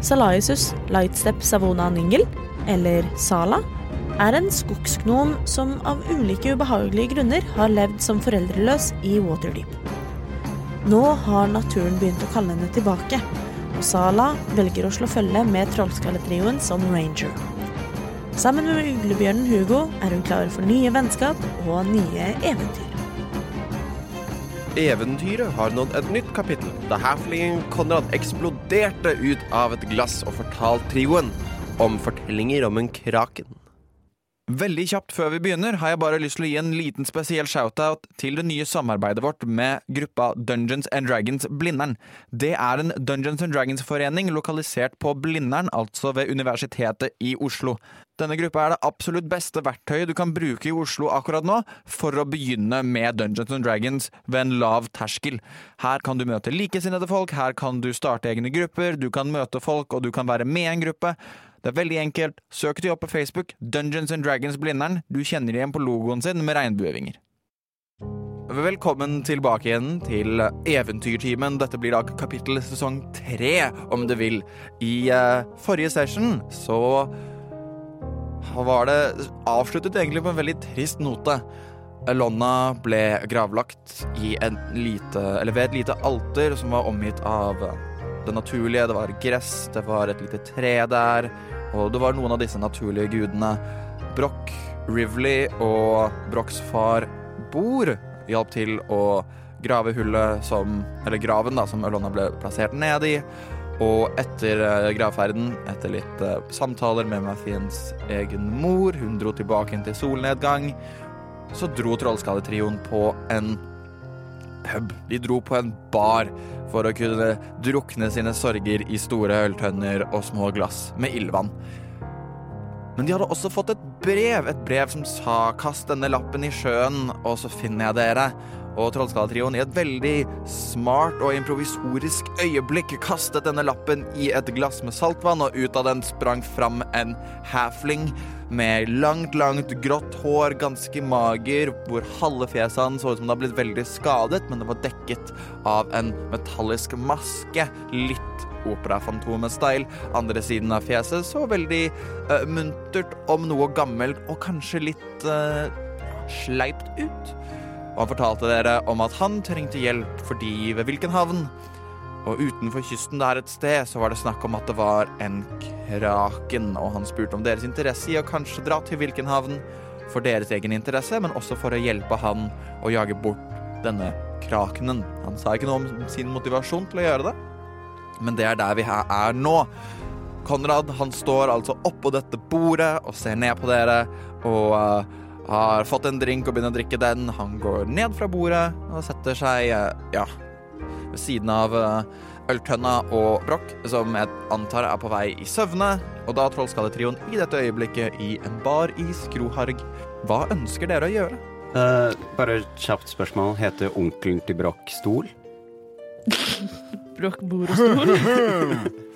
Salaisus Lightstep Savona Ningel, eller Sala, er en skogsgnom som av ulike ubehagelige grunner har levd som foreldreløs i Waterdeep. Nå har naturen begynt å kalle henne tilbake, og Sala velger å slå følge med trollskalletrioen som ranger. Sammen med uglebjørnen Hugo er hun klar for nye vennskap og nye eventyr. Eventyret har nådd et nytt kapittel, da halflingen Konrad eksploderte ut av et glass og fortalte trioen om fortellinger om en kraken. Veldig kjapt før vi begynner, har jeg bare lyst til å gi en liten spesiell shoutout til det nye samarbeidet vårt med gruppa Dungeons and Dragons Blindern. Det er en Dungeons and Dragons-forening lokalisert på Blindern, altså ved Universitetet i Oslo. Denne gruppa er det absolutt beste verktøyet du kan bruke i Oslo akkurat nå for å begynne med Dungeons and Dragons ved en lav terskel. Her kan du møte likesinnede folk, her kan du starte egne grupper, du kan møte folk, og du kan være med i en gruppe. Det er veldig enkelt. Søk de opp på Facebook. Dungeons and Dragons Blindern. Du kjenner igjen på logoen sin med regnbuevinger. Velkommen tilbake igjen til Eventyrtimen. Dette blir da kapittel sesong tre, om du vil. I uh, forrige session så var det avsluttet egentlig på en veldig trist note. Elonna ble gravlagt lite, ved et lite alter som var omgitt av det naturlige. Det var gress, det var et lite tre der, og det var noen av disse naturlige gudene. Broch, Rivley og Brochs far Bor hjalp til å grave hullet som Eller graven, da, som Elonna ble plassert ned i. Og etter gravferden, etter litt uh, samtaler med Mathiens egen mor, hun dro tilbake til solnedgang, så dro Trollskalletrioen på en pub. De dro på en bar for å kunne drukne sine sorger i store øltønner og små glass med ildvann. Men de hadde også fått et brev, et brev som sa 'kast denne lappen i sjøen, og så finner jeg dere'. Og Trollskalletrioen i et veldig smart og improvisorisk øyeblikk kastet denne lappen i et glass med saltvann, og ut av den sprang fram en halfling med langt, langt grått hår, ganske mager, hvor halve fjeset hans så ut som det hadde blitt veldig skadet, men det var dekket av en metallisk maske. Litt operafantomet-style. Andre siden av fjeset så veldig uh, muntert om noe gammelt og kanskje litt uh, sleipt ut. Og han fortalte dere om at han trengte hjelp fordi ved hvilken havn? Og utenfor kysten der et sted så var det snakk om at det var en kraken, og han spurte om deres interesse i å kanskje dra til hvilken havn for deres egen interesse, men også for å hjelpe han å jage bort denne krakenen. Han sa ikke noe om sin motivasjon til å gjøre det, men det er der vi er nå. Konrad han står altså oppå dette bordet og ser ned på dere og uh, har fått en drink og begynner å drikke den. Han går ned fra bordet og setter seg uh, ja, ved siden av uh, øltønna og Broch, som jeg antar er på vei i søvne. Og da Trollskalletrioen i dette øyeblikket i en bar i Skroharg. Hva ønsker dere å gjøre? bare et kjapt spørsmål. Heter onkelen til Broch Stol? Broch bord og stol.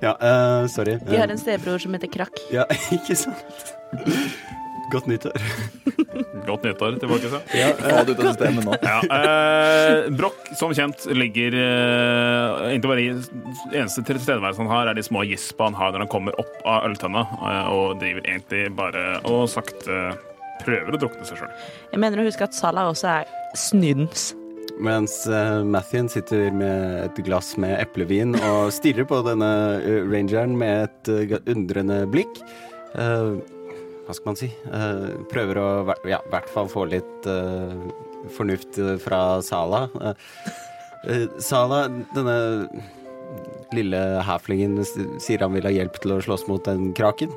Ja, uh, sorry. De har en stebror som heter Krakk. Ja, ikke sant? Godt nyttår. Godt nyttår tilbake, så. Ja, det ut av systemet nå. Ja, eh, Broch, som kjent, ligger eh, Egentlig bare i Eneste tilstedeværelse han har, er de små gispa han har når han kommer opp av øltønna, eh, og driver egentlig bare og sakte prøver å drukne seg sjøl. Jeg mener å huske at Salah også er snydens. Mens uh, Mathien sitter med et glass med eplevin og stirrer på denne uh, rangeren med et uh, undrende blikk. Uh, Hva skal man si? eh, prøver å i hvert fall få litt eh, fornuft fra Sala. Eh, Sala, denne lille hæflingen, sier han vil ha hjelp til å slåss mot den kraken.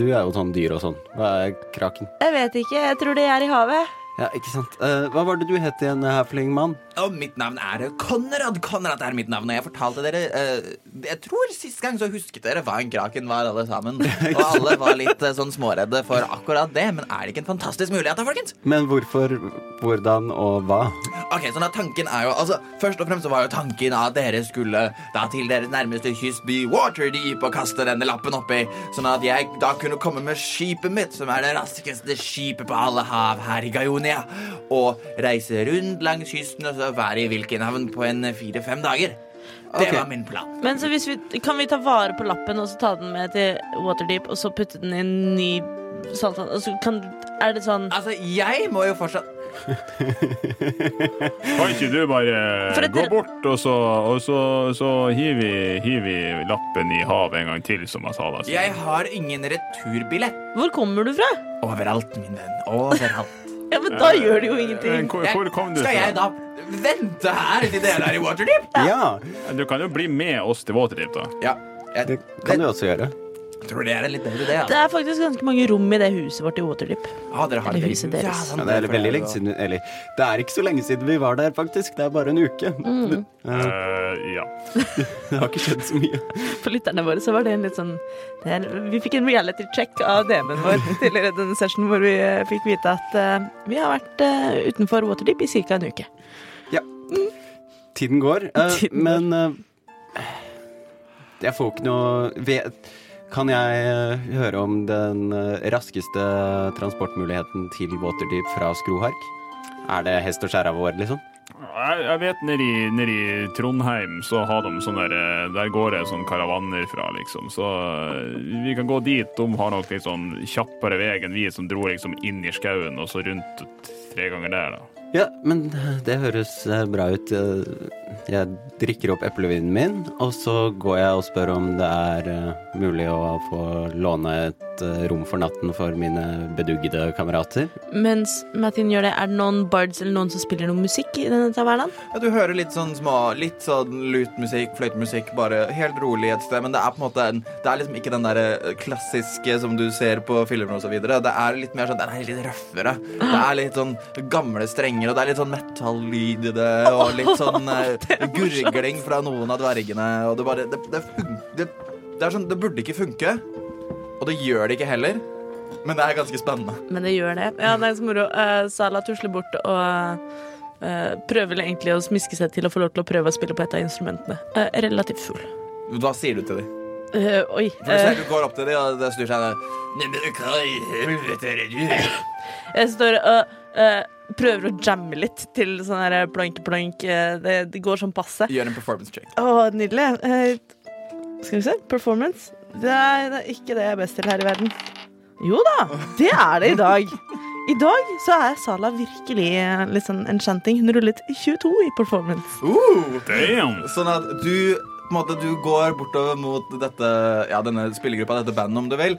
Du er jo sånn dyr og sånn. Hva er kraken? Jeg vet ikke, jeg tror de er i havet. Ja, ikke sant. Uh, hva var det du het igjen, Haflingmann? Oh, mitt navn er Konrad. Konrad er mitt navn, og jeg fortalte dere uh, Jeg tror sist gang så husket dere hva en kraken var, alle sammen. Og alle var litt uh, sånn småredde for akkurat det, men er det ikke en fantastisk mulighet da, folkens? Men hvorfor, hvordan og hva? Ok, sånn at tanken er jo Altså, Først og fremst så var jo tanken at dere skulle da til deres nærmeste kystby Waterdeep og kaste denne lappen oppi, sånn at jeg da kunne komme med skipet mitt, som er det raskeste skipet på alle hav her i Gaionia, og reise rundt langs kysten og så være i hvilken havn på en fire-fem dager. Det okay. var min plan. Men så hvis vi, kan vi ta vare på lappen og så ta den med til Waterdeep, og så putte den i en ny saltvann? Altså, kan, er det sånn Altså, jeg må jo fortsatt Kan ikke du bare gå bort, og så, og så, så hiver vi, hiver vi lappen i havet en gang til, som jeg sa da? Jeg har ingen returbillett. Hvor kommer du fra? Overalt, min venn. Overalt. Ja, men da gjør det jo Eh, ingenting. Hvor, hvor kom du Skal jeg da vente her til dere er i Waterdeep? Ja, Du kan jo bli med oss til Waterdeep, da. Ja. Jeg det kan du også gjøre. Tror det er en litt bedre idé. Det Altså. er faktisk ganske mange rom i det huset vårt i Waterdeep. Ah, dere har det huset deres. Ja, sant, Ja, det er veldig lenge siden Eller, det er ikke så lenge siden vi var der, faktisk. Det er bare en uke. Mm. Eh, Eh, ja. Det har ikke skjedd så mye. For lytterne våre så var det en litt sånn det er, Vi fikk en reality check av DM-en vår tidligere i denne sessionen, hvor vi eh, fikk vite at eh, vi har vært eh, utenfor Waterdeep i ca. en uke. Tiden går, eh, Tiden går. men eh, jeg får ikke noe vet, Kan jeg eh, høre om den eh, raskeste transportmuligheten til Waterdeep fra Skrohark? Er det hest og skjæra vår, liksom? Jeg, vet nede i, Trondheim så har de sånne der, eh, Der går det sånn karavaner fra, liksom. Så vi kan gå dit. De har nok litt sånn kjappere vei enn vi som dro liksom inn i skauen og så rundt tre ganger der, da. Ja, men det høres eh, bra ut. Eh, Jeg drikker opp eplevinen min, og så går jeg og spør om det er eh, mulig å få låne et rom for natten for mine beduggede kamerater. Mens Martin gjør det, er det noen bards eller noen som spiller noe musikk i denne tavernaen? Ja, du hører litt sånn små Litt sånn lutmusikk, fløytemusikk, bare helt rolig et sted. Men det er på en måte en, Det er liksom ikke den der eh, klassiske som du ser på filmer og så videre. Det er litt mer sånn Den er litt røffere. Det er litt sånn gamle strenger, og det er litt sånn metallyd i det, og litt sånn uh, gurgling fra noen av dvergene, og det bare Det, det, fun- det, det er sånn Det burde ikke funke, og det gjør det ikke heller. Men det er ganske spennende. Men det gjør det. Ja, det er så moro. Uh, Sala tusler bort og uh, prøver egentlig å smiske seg til å få lov til å prøve å spille på et av instrumentene. Uh, relativt full. Hva sier du til dem? Uh, oi. Uh, du går opp til dem, og det snur seg Nei, men hva i helvete er det du jeg står og eh, prøver å jamme litt til sånn her plank-plank. eh, det, det går sånn passe. Gjør en performance check. Å, nydelig. Eh, skal vi se. Performance. Det er, det er ikke det jeg er best til her i verden. Jo da, det er det i dag. I dag så er Sala virkelig eh, litt sånn enchanting. Hun rullet 22 i performance. Uh, Damn! sånn at du på en måte, du går bortover mot dette, ja, denne spillergruppa, dette bandet, om du vil.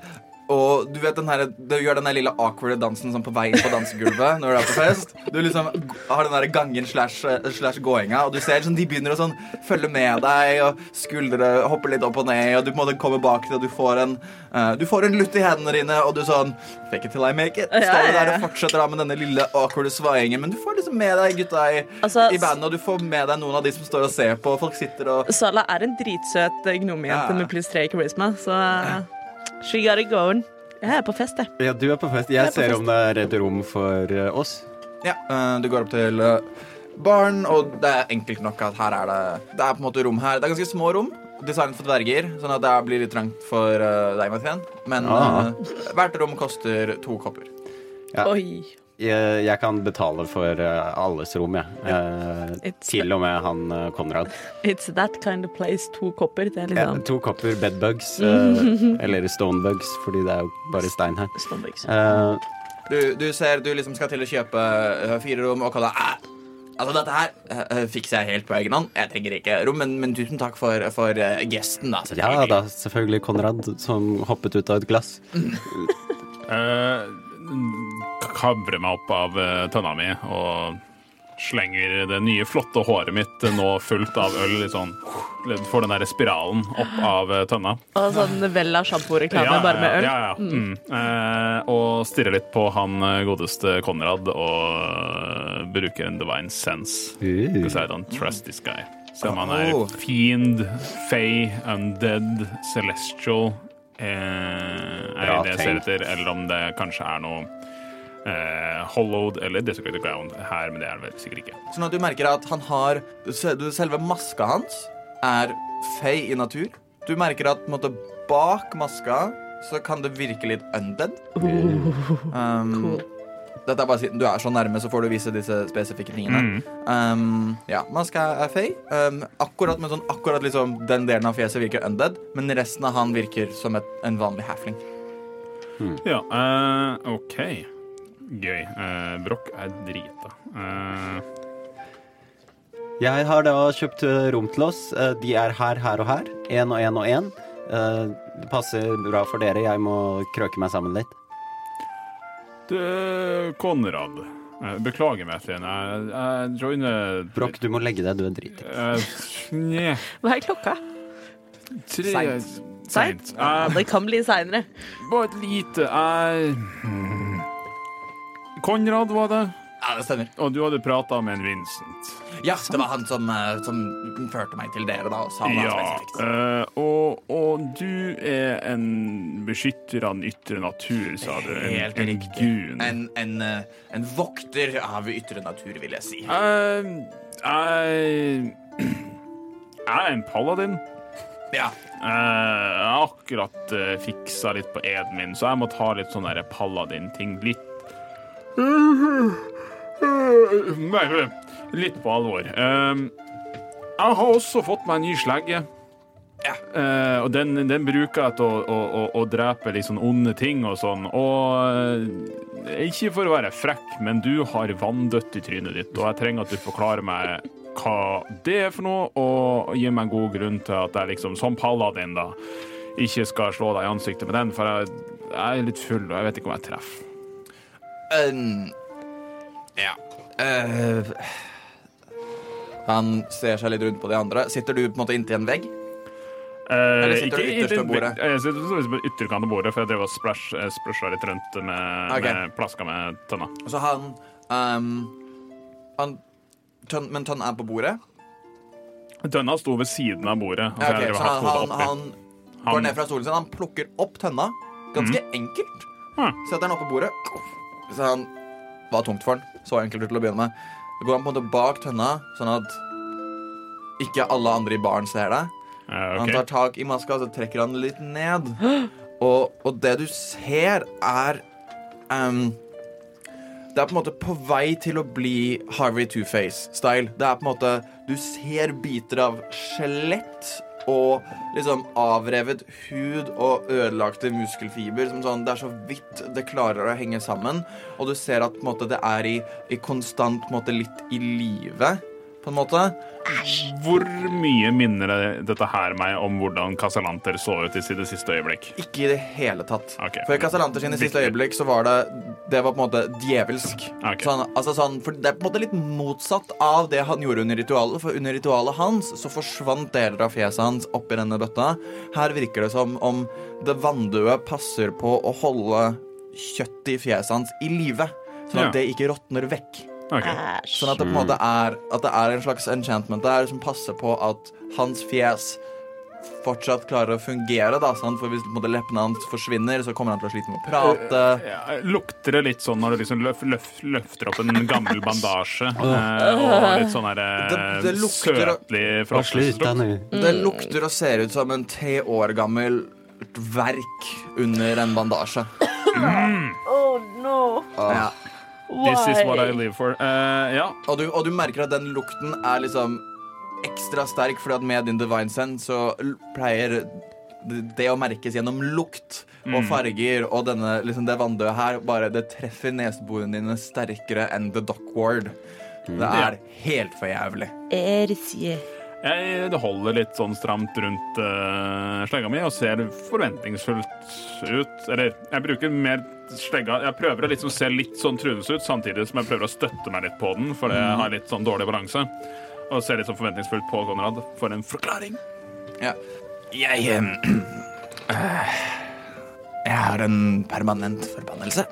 Og du vet den her, du gjør den der lille awkward dansen sånn på vei på dansegulvet når du er på fest. Du liksom har den der gangen slash, slash gåinga, og du ser sånn, de begynner å sånn følge med deg, og skuldre hopper litt opp og ned, og du på en måte kommer bak til, og du får en, uh, du får en lutt i hendene dine, og du sånn Fake it till I make it. Står du der og fortsetter da med denne lille awkward svaingen, men du får liksom med deg gutta i, Altså, i bandet, og du får med deg noen av de som står og ser på. Folk sitter og Sala er en dritsøt gnomejente Ja. med pluss tre i charisma, så she got it going. Jeg er på fest, jeg. Ja, du er på fest. Jeg er Jeg på ser fest. om det er et rom for eh, oss. Ja, eh, du går opp til eh, baren, og det er enkelt nok at her er det Det er på en måte rom her. Det er ganske små rom. Designet for dverger, sånn at det blir litt trangt for uh, deg, Mathien. Men Ah. eh, hvert rom koster to kopper. Ja. Oi. Jeg, jeg kan betale for eh, alles rom, jeg. Eh, til og med han eh, Konrad. it's that kind of place. To kopper. Det er litt Ja, to kopper bedbugs. eh, eller stonebugs, fordi det er jo bare stein her. Stonebugs. Eh, Du, du ser du liksom skal til å kjøpe fire rom og kalle det, Altså, dette her fikser jeg helt på egen hånd. Jeg trenger ikke rom, men, men tusen takk for, for gesten, da. ja da, selvfølgelig Konrad som hoppet ut av et glass. Uh, Kabrer meg opp av eh, tønna mi og slenger det nye, flotte håret mitt nå fullt av øl litt sånn Får den der spiralen opp av eh, tønna. Og sånn Vella sjamporeklame, bare med øl. Ja, ja. Mm. Eh, og stirrer litt på han eh, godeste Konrad og bruker en divine sense. Because I don't trust this guy. Se om han er Oh. fiend, fey, undead, celestial eh, Er det det jeg ser etter, eller om det kanskje er noe eh, hollowed eller desecrated ground her, men det er det vel sikkert ikke. Sånn at du merker at han har Selve maska hans er fey i natur. Du merker at på en måte, bak maska så kan det virke litt undead. Um, Dette er bare siden du er så nærme, så får du vise disse spesifikke tingene. Um, ja, maska er fey. Um, akkurat men sånn, akkurat liksom den delen av fjeset virker undead, men resten av han virker som et, en vanlig halfling. Ja, uh, OK. Gøy. Uh, Brokk er drita. Uh... Jeg har da kjøpt eh, rom til oss. Eh, De er her, her og her. Én og én og én. Eh, Det passer bra for dere. Jeg må krøke meg sammen litt. du, Konrad. eh, beklager, Mathien. Jeg, jeg joiner Brokk, du må legge deg. Du er dritings. Uh, Hva er klokka? Tre Seint. Seint. Ja, det kan bli seinere. Bare et lite Jeg Konrad var det, Ja, det stemmer. og du hadde prata med en Vincent. Ja, det var han som, eh, som førte meg til dere, da, og sa det Ja, spesifikt. eh, og, og du er en beskytter av den ytre natur, sa du. En, Helt en riktig. gun. En, en, eh, en vokter av ytre natur, vil jeg si. Jeg Jeg er en paladin. Ja. Jeg akkurat fiksa litt på eden min, så jeg må ta litt sånn paladin-ting litt Nei, Litt på alvor. Eh, jeg har også fått meg en ny slegge. Ja. Eh, og den, den bruker jeg til å, å, å, å drepe litt sånn onde ting og sånn. Og eh, ikke for å være frekk, men du har vanndødt i trynet ditt, og jeg trenger at du forklarer meg hva det er for noe, og gir meg en god grunn til at jeg liksom, som paladin, da, ikke skal slå deg i ansiktet med den, for jeg, jeg er litt full, og jeg vet ikke om jeg treffer. Um, ja. Uh, han ser seg litt rundt på de andre. Sitter du på en måte inntil en vegg? Uh, Eller sitter du ytterst ved bordet? Jeg sitter sånn på ytterkant av bordet, for jeg drev og splash, eh, splasha litt rundt med, okay. med plaska med tønna. Så han, um, han tønn, Men tønna er på bordet? Tønna sto ved siden av bordet. Altså, Ja, ok, jeg drev så han, han, han går ned fra stolen sin, han plukker opp tønna. Ganske enkelt. Ja. Setter den oppå bordet. Så han var tungt for han. Så enkelt til å begynne med. Så går han på en måte bak tønna, sånn at ikke alle andre i baren ser det. Okay. Han tar tak i maska, så trekker han litt ned. Og, og det du ser, er um, Det er på en måte på vei til å bli Harvey Two-Face-style. Det er på en måte Du ser biter av skjelett og liksom avrevet hud og ødelagte muskelfiber. Sånn, det er så vidt det klarer å henge sammen. Og du ser at måte, det er i, i konstant måte, litt i live, på en måte. Hvor mye minner dette her meg om hvordan Casalanter så ut i sine siste øyeblikk? Ikke i det hele tatt. Okay. For i Casalanter sine siste øyeblikk så var det Det var på en måte djevelsk. Okay. Sånn, altså sånn, for Det er på en måte litt motsatt av det han gjorde under ritualet. For under ritualet hans så forsvant deler av fjeset hans oppi denne bøtta. Her virker det som om det vanndøde passer på å holde kjøttet i fjeset hans i live. Sånn at Ja. det ikke råtner vekk. Ok. Sånn at det på en måte er At det er en slags enchantment der som passer på at hans fjes fortsatt klarer å fungere. da, sant? For Hvis på en måte leppene hans forsvinner, så kommer han til å slite med å prate. Ja, lukter det litt sånn når du liksom løf, løf, løfter opp en gammel bandasje? eh, og litt sånn der, eh, Det- det lukter- søtlig nå. Det lukter og ser ut som en tre år gammel verk under en bandasje. Oh no. Ja. This is what I live for. Uh, ja. Og, du, og du merker at den lukten er liksom ekstra sterk, fordi at med din divine sense så pleier det å merkes gjennom lukt og farger, og denne, liksom det vanndøet her, bare det treffer neseborene dine sterkere enn The Duck Ward. Det er helt for jævlig. Jeg det holder litt sånn stramt rundt uh, slegga mi og ser forventningsfullt ut. Eller jeg bruker mer slegga Jeg prøver å liksom se litt sånn trunete ut, samtidig som jeg prøver å støtte meg litt på den, for jeg har litt sånn dårlig balanse. Og ser litt sånn forventningsfullt på Konrad for en forklaring. Ja. Jeg eh, Jeg har en permanent forbannelse.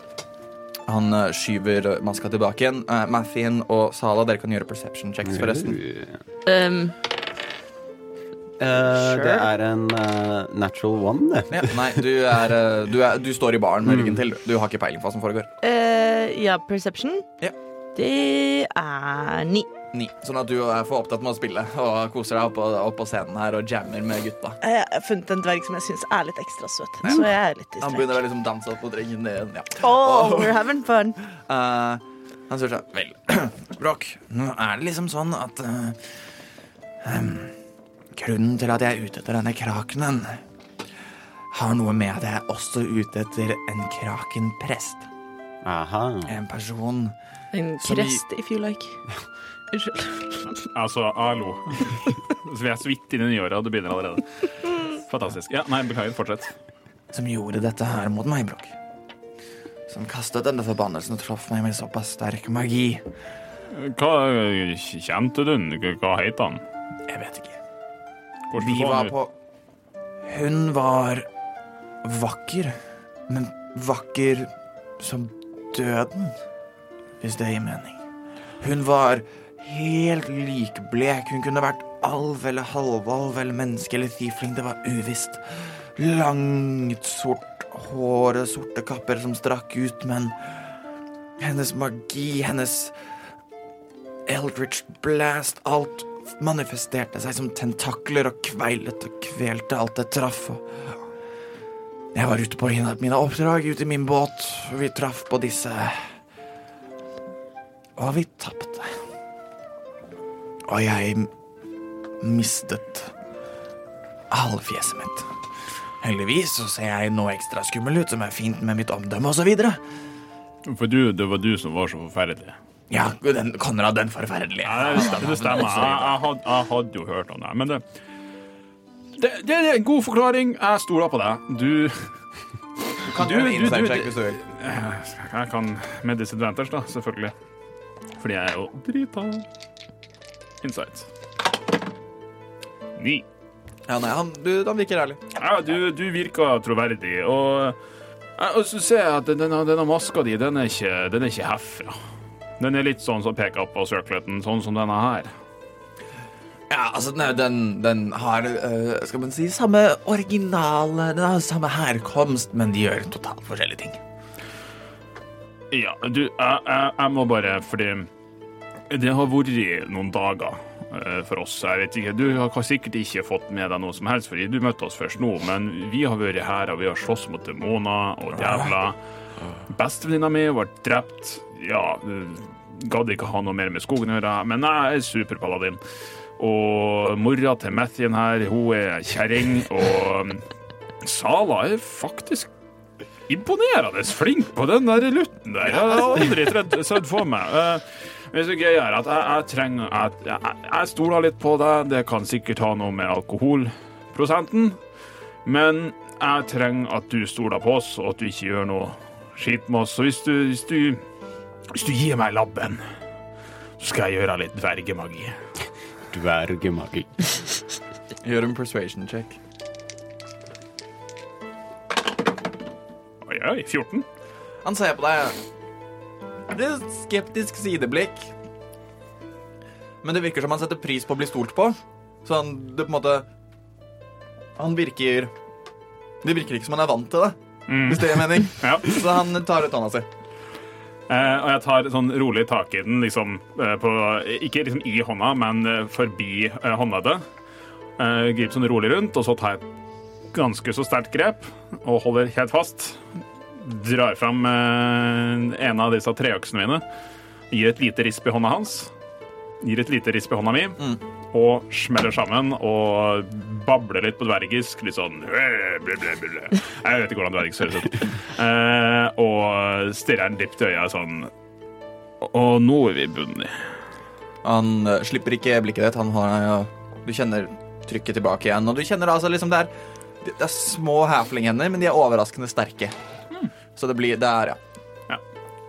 Han eh, skyver maska tilbake igjen. Uh, Mathien og Sala, dere kan gjøre perception checks, forresten. Um, Eh, Det er en uh, natural one, det. Ja, nei, du, er, eh, du, er, du står i baren med ryggen til. Du har ikke peiling på hva som foregår. Uh, ja, perception. Ja. Det er ni. Ni. Sånn at du er for opptatt med å spille og koser deg oppå opp på scenen her og jammer med gutta. Jeg har funnet en dverg som jeg syns er litt ekstra søt, så jeg er litt Han begynner å liksom danse opp mot ringen din. Ja. Oh, we're having fun. Eh, han sier sånn Vel, Broch, nå er det liksom sånn at em, Grunnen til at jeg er ute etter denne krakenen, har noe med at jeg er også ute etter en krakenprest. Aha. En person En Som krest, if you like. Unnskyld. Altså, hallo. Vi er så vidt inn i nyåret, og det begynner allerede. Fantastisk. Ja, nei, beklager. Fortsett. som gjorde dette her mot meg, Broch. Som kastet denne forbannelsen og traff meg med såpass sterk magi. Hva kjente du den? Hva het han? Jeg vet ikke. Hvordan Vi så han var ut? på Hun var vakker, men vakker som døden, hvis det gir mening. Hun var helt likblek. Hun kunne vært alv eller halvalv eller menneske eller tiefling. Det var uvisst. Langt, sort hår sorte kapper som strakk ut, men hennes magi, hennes Eldritch blast, alt manifesterte seg som tentakler og kveilet og kvelte alt det traff. Jeg var ute på mine oppdrag ute i min båt, og vi traff på disse Og vi tapte. Og jeg mistet halve fjeset mitt. Heldigvis så ser jeg nå ekstra skummel ut, som er fint med mitt omdømme osv. For du, det var du som var så forferdelig. Ja, den, Konrad, den forferdelige. Ja, det stemmer. Det stemmer. Jeg, jeg, had, jeg hadde jo hørt om det. Men det, det, det er en god forklaring. Jeg stoler på deg. Du Kan Du- gjøre en du- inside du- hvis du vil. Jeg kan med disadvantage, da, selvfølgelig. Fordi jeg er jo drita. Insight. Ni. Ja, nei, han, du, han virker ærlig. Ja, du, du virker troverdig, og, og så ser jeg at denne, denne maska di, den er ikke, den er ikke herfra. Den er litt sånn som peker på circleten, sånn som denne her. Ja, altså, den, den, den har øh, Skal man si samme originale Den har samme herkomst, men de gjør totalt forskjellige ting. Ja, du, jeg, jeg, jeg må bare, fordi det har vært noen dager eh, for oss. Jeg vet ikke, Du har sikkert ikke fått med deg noe som helst, fordi du møtte oss først nå, men vi har vært her, og vi har slåss mot demoner og djevler. Bestevenninna mi ble drept. Ja, eh, gadd ikke ha noe mer med skogen å gjøre, men jeg er superpaladin. Og mora til Mathien her, hun er kjerring, og Sala er faktisk imponerende flink på den der lutten der. Jeg har aldri sett for meg. Men så er gøy er at jeg, jeg trenger Jeg, jeg, jeg stoler litt på deg. Det kan sikkert ha noe med alkoholprosenten. Men jeg trenger at du stoler på oss, og at du ikke gjør noe skit med oss. Så hvis du, hvis du, hvis du gir meg labben, så skal jeg gjøre litt dvergemagi. Dvergemagi. Gjør en persuasion check. Oi, oi, 14. Han ser på deg. Det er skeptisk sideblikk. Men det virker som han setter pris på å bli stolt på. Så han det på en måte Han virker Det virker ikke som han er vant til det, hvis det gir mening. Ja. Så han tar ut hånda si. Eh, og jeg tar sånn rolig tak i den, liksom, eh, på, ikke liksom i hånda, men eh, forbi håndleddet. Eh, griper sånn rolig rundt, og så tar jeg et ganske så sterkt grep og holder helt fast. Drar fram en av disse treøksene mine, gir et lite risp i hånda hans. Gir et lite risp i hånda mi, og smeller sammen og babler litt på dvergisk. Litt sånn «Øh, ble, ble, ble. Jeg vet ikke hvordan dvergisk høres ut. Eh, og stirrer han dypt i øya sånn Og nå er vi bundet. Han eh, slipper ikke blikket ditt. Han har, Du kjenner trykket tilbake igjen, og du kjenner altså liksom det er, det er små halflinghender, men de er overraskende sterke. Så det blir Det er, ja. Ja.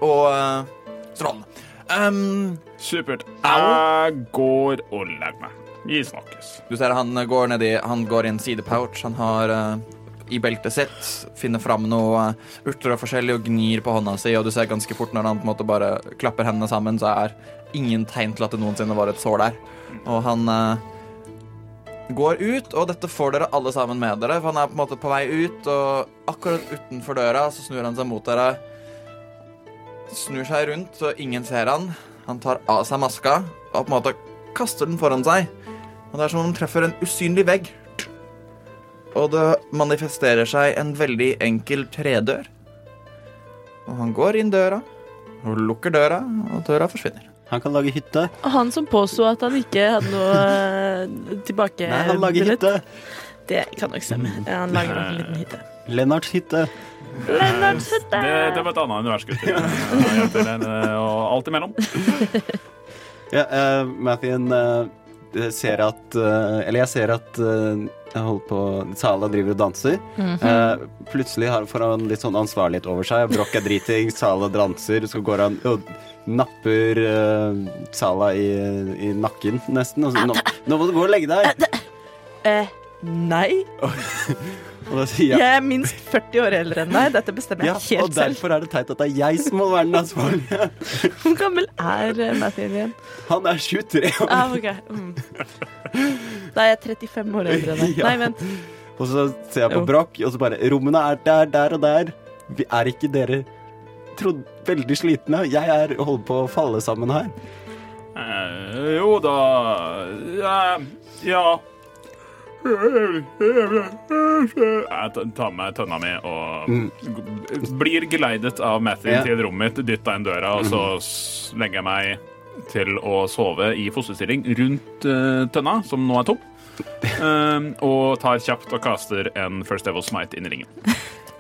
Og uh, strålende. Um, Supert. Jeg går og legger meg. Vi snakkes. Du ser han går ned i Han går i en sidepouch. Han har eh, i beltet sitt finner fram noe eh, urter og forskjellig og gnir på hånda si, og du ser ganske fort når han på en måte bare klapper hendene sammen, så er ingen tegn til at det noensinne var et sår der. Og han eh, går ut, og dette får dere alle sammen med dere, for han er på en måte på vei ut, og akkurat utenfor døra så snur han seg mot dere. Snur seg rundt, så ingen ser han. Han tar av seg maska og på en måte kaster den foran seg. Og det er som om den treffer en usynlig vegg. Og det manifesterer seg en veldig enkel tredør. Og han går inn døra, og lukker døra, og døra forsvinner. Han kan lage hytte. Og han som påsto at han ikke hadde noe eh, tilbake Nei, han lager hytte. Det kan nok stemme. Han lager nok en liten hytte. Lennarts hytte. Lennarts hytte! Det, det var et annet univers, gutter. Eh, Og alt imellom. Ja, uh, Mathien eh, ser at eh, Eller jeg ser at eh, jeg holder på Sala driver og danser. Eh, plutselig får han litt sånn ansvarlighet over seg. Brokk er driting, Sala danser, så går han og napper eh, Sala i, i nakken, nesten. Så, nå, nå må du gå og legge deg! Uh, nei. Og da sier jeg Jeg er minst 40 år eldre enn deg. Dette bestemmer jeg ja, helt selv. Og derfor er det teit at det er jeg som må være den ansvarlige. Hvor gammel er eh, Matthew igjen? Han er 23 år. Ah, okay. Mm. Da er jeg 35 år eldre enn deg. Ja. Nei, vent. Og så ser jeg på. Broch, og så bare Rommene er der, der og der. Vi er ikke dere trodd veldig slitne? Jeg er holder på å falle sammen her. Eh, jo da Ja. ja. Jeg tar med tønna mi og blir geleidet av Matthew Ja. til rommet mitt, dytta inn døra, og så legger jeg meg til å sove i fosterstilling rundt eh, tønna, som nå er tom. Eh, og tar kjapt og kaster en First Devil Smite inn i ringen.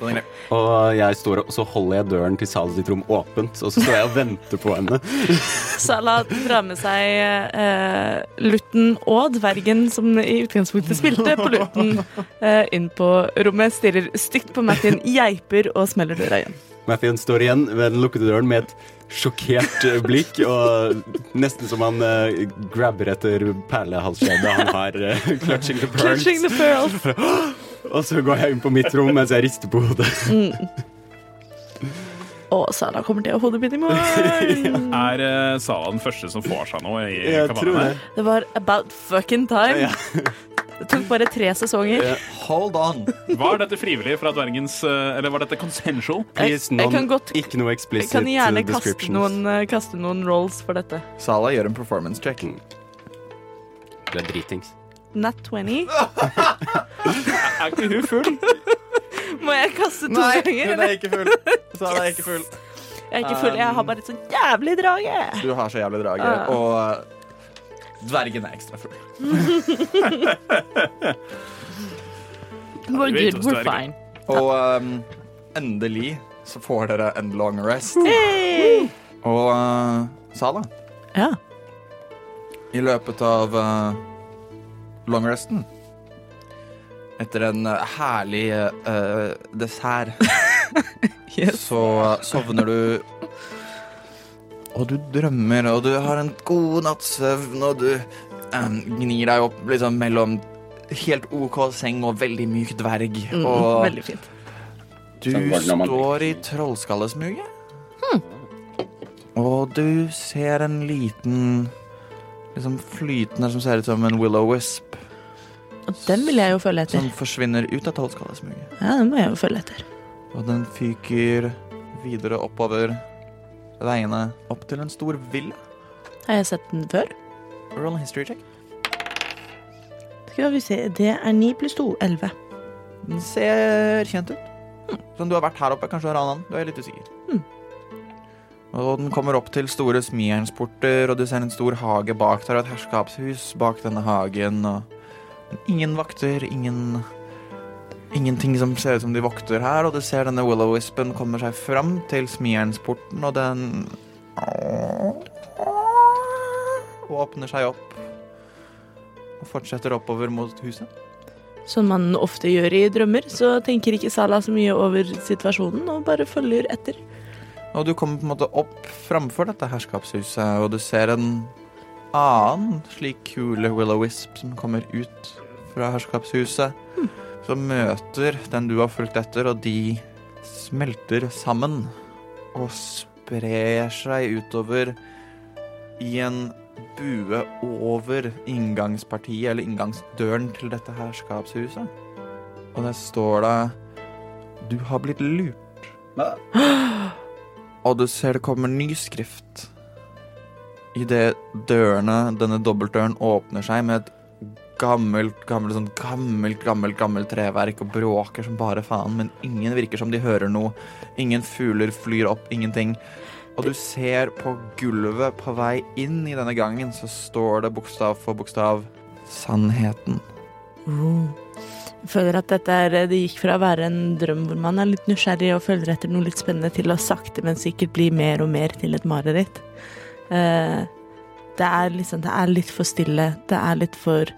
Og jeg står og så holder jeg døren til Salas sitt rom åpent, og så står jeg og venter på henne. Sala drar med seg eh, lutten og dvergen som i utgangspunktet spilte på lutten, eh, inn på rommet, stirrer stygt på Martin, geiper og smeller døra igjen. Mathien står igjen ved den lukkede døren med et sjokkert eh, blikk, og nesten som han eh, grabber etter perlehalskjedet han har uh, clutching the pearls. Clutching the pearls. Og så går jeg inn på mitt rom mens jeg rister på hodet. Og Sala kommer til å ha hodepine i morgen. Er uh, Sala den første som får seg noe i Jeg tror kabalen det. Det var about fucking time. Ja. Det tok bare tre sesonger. Ja. Hold on. Var dette frivillig fra dvergens eh, Eller var dette consensual? Please, Jeg- jeg kan godt- ikke noe explicit Jeg kan gjerne eh, kaste noen, eh, kaste noen rolls for dette. Sala gjør en performance check. Det er dritings. Nat 20. Er ikke hun full? Må jeg kaste to Nei, ganger? hun er ikke full. Sala er ikke full. Jeg er ikke full, jeg har bare et sånn jævlig drage. Du har så jævlig drage, Ah. og uh, dvergen er ekstra full. We're vet good, hvordan we're dverger. fine. Og um, endelig så får dere en long rest. Hey! Og uh, Sala, Ja. i løpet av uh, long resten Etter en uh, herlig uh, dessert Yes. så sovner du Og du drømmer, og du har en god natts søvn, og du um, gnir deg opp liksom mellom helt OK seng og veldig myk dverg. Mm, og veldig fint. du Sånn står i trollskallesmuget. Og du ser en liten liksom flytende som ser ut som en willow-wisp, Og den vil jeg jo følge etter. som forsvinner ut av trollskallesmuget. Ja, den må jeg jo følge etter. Og den fyker videre oppover veiene opp til en stor villa. Har jeg sett den før? Roll history check. Skal vi se, det er 9 pluss 2, 11. Den ser kjent ut. Som du har vært her oppe, kanskje du har annen. Du er litt usikker. Mm. Og den kommer opp til store smijernsporter, og du ser en stor hage bak der, og et herskapshus bak denne hagen, og ingen vakter, ingen Ingenting som ser ut som de vokter her, og du ser denne willow-wispen kommer seg fram til smijernsporten, og den åpner seg opp. og fortsetter oppover mot huset. Som man ofte gjør i drømmer, så tenker ikke Sala så mye over situasjonen og bare følger etter. Og du kommer på en måte opp framfor dette herskapshuset, og du ser en annen slik kule Will-O-Wisp som kommer ut fra herskapshuset. Som møter den du har fulgt etter, og de smelter sammen. Og sprer seg utover i en bue over inngangspartiet, eller inngangsdøren til dette herskapshuset. Og der står det Du har blitt lurt. Og du ser det kommer ny skrift idet dørene, denne dobbeltdøren, åpner seg med et gammelt, gammelt, sånn gammelt, gammelt, gammelt treverk og bråker som bare faen, men ingen virker som de hører noe. Ingen fugler flyr opp, ingenting. Og du ser på gulvet på vei inn i denne gangen, så står det bokstav for bokstav Sannheten. Jeg føler at dette er, det gikk fra å være en drøm hvor man er litt nysgjerrig og følger etter noe litt spennende, til å sakte, men sikkert bli mer og mer til et mareritt. Eh, det er liksom Det er litt for stille. Det er litt for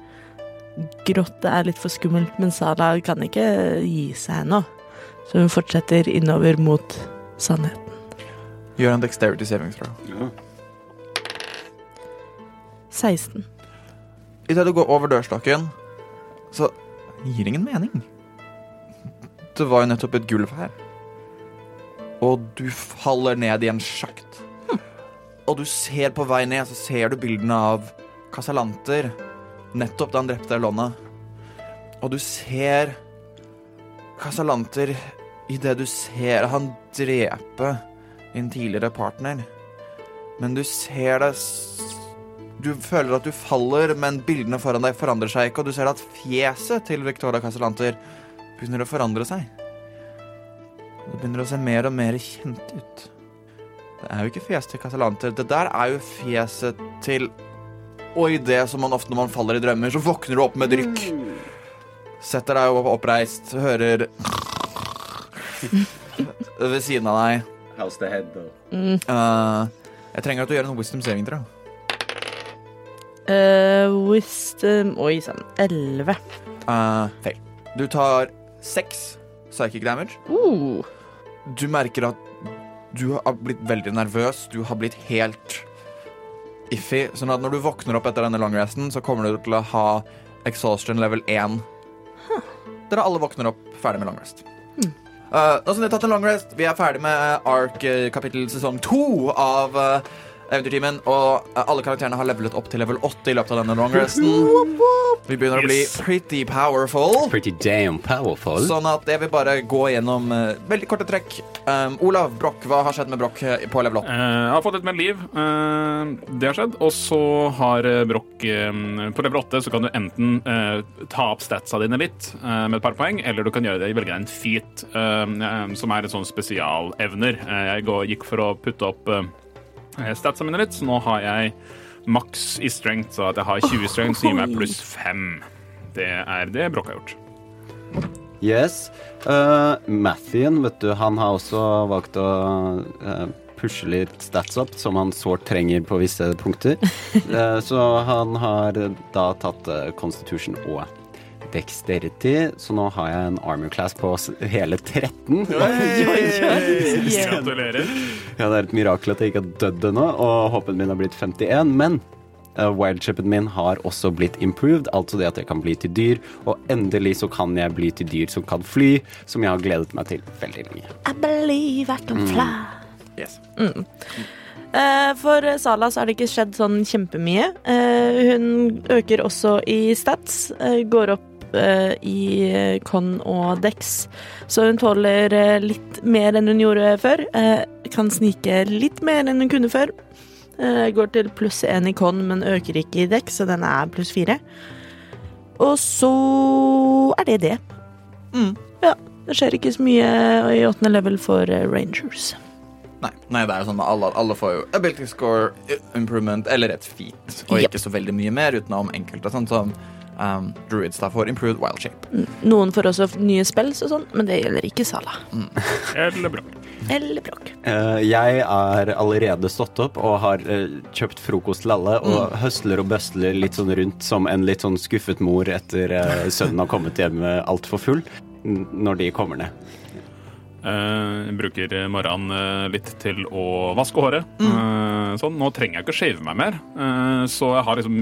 grått. Det er litt for skummelt. Men Sara kan ikke gi seg ennå. Så hun fortsetter innover mot sannheten. Gjør en dexterity saving throw. Ja. 16. Idet du går over dørstokken, så gir ingen mening. Det var jo nettopp et gulv her. Og du faller ned i en sjakt. Og du ser på vei ned, så ser du bildene av Casalanter nettopp da han drepte Elona. Og du ser Casalanter idet du ser han drepe din tidligere partner. Men du ser det Du føler at du faller, men bildene foran deg forandrer seg ikke, og du ser at fjeset til Victoria Casalanter begynner å forandre seg. Det begynner å se mer og mer kjent ut. Det er jo ikke fjeset til Casalanter. Det der er jo fjeset til Og i det som man ofte når man faller i drømmer, så våkner du opp med drykk. Setter deg opp oppreist, hører ved siden av deg. How's the head, though? Uh, jeg trenger at du gjør en wisdom saving, tror jeg. Uh, wisdom Oi sann. 11. Uh, feil. Du tar seks psychic damage. Uh. Du merker at du har blitt veldig nervøs. Du har blitt helt iffy. Sånn at når du våkner opp etter denne longresten, så kommer du til å ha exhaustion level 1. Dere alle våkner opp ferdig med longrest. Uh, nå som vi har tatt en long rest, vi er ferdig med Ark uh, kapittel sesong to av uh, Eventyrtimen, og uh, alle karakterene har levelet opp til level 8 i løpet av denne long resten. Vi begynner å bli pretty powerful. Pretty damn powerful. Sånn at jeg vil bare gå gjennom uh, veldig korte trekk. Um, Olav Broch, hva har skjedd med Broch uh, på level 8? Uh, Jeg har fått litt mer liv. Uh, det har skjedd. Og så har eh, Broch eh, På level 8 så kan du enten eh, ta opp statsa dine litt eh, med et par poeng, eller du kan gjøre det velge deg en feat, eh, eh, som er et sånn spesialevner. Eh, jeg går, gikk for å putte opp eh, statsa mine litt, så nå har jeg maks i strength, så at jeg har 20 strength, så gir meg pluss 5. Det er det Brokk har gjort. Yes. Uh, Mathien, vet du, han har også valgt å uh, pushe litt stats opp, som han sårt trenger på visse punkter. uh, så han har da tatt eh, Constitution og Dexterity, så nå har jeg en armor class på hele 13. Gratulerer. Ja, det er et mirakel at jeg ikke har dødd ennå, og håpen min har blitt 51. Men uh, wildshipen min har også blitt improved, altså det at jeg kan bli til dyr. Og endelig så kan jeg bli til dyr som kan fly, som jeg har gledet meg til veldig lenge. I believe I can fly. Yes. Eh, For Sala så har det ikke skjedd sånn kjempemye. Eh, Hun øker også i stats. Går opp i eh, con og dex. Så hun tåler eh, litt mer enn hun gjorde før. Eh, Kan snike litt mer enn hun kunne før. Eh, Går til pluss én i con, men øker ikke i dex, så den er pluss fire. Og så er det det. Mm. Ja. Det skjer ikke så mye i åttende level for eh, rangers. Nei, nei, det er jo sånn at alle, alle får jo ability score, improvement eller et feat, og Yep. ikke så veldig mye mer, utenom enkelte, sånn som um, druids da får improved wild shape. Noen får også nye spells og sånn, men det gjelder ikke Sala. Eller bra. Eller Brokk. Uh, jeg er allerede stått opp og har uh, kjøpt frokost til alle og høsler og bøsler litt sånn rundt som en litt sånn skuffet mor etter uh, sønnen har kommet hjem altfor full, n- når de kommer ned. Eh, jeg bruker morgenen eh, litt til å vaske håret. Eh, sånn, Nå trenger jeg ikke å shave meg mer, så jeg har liksom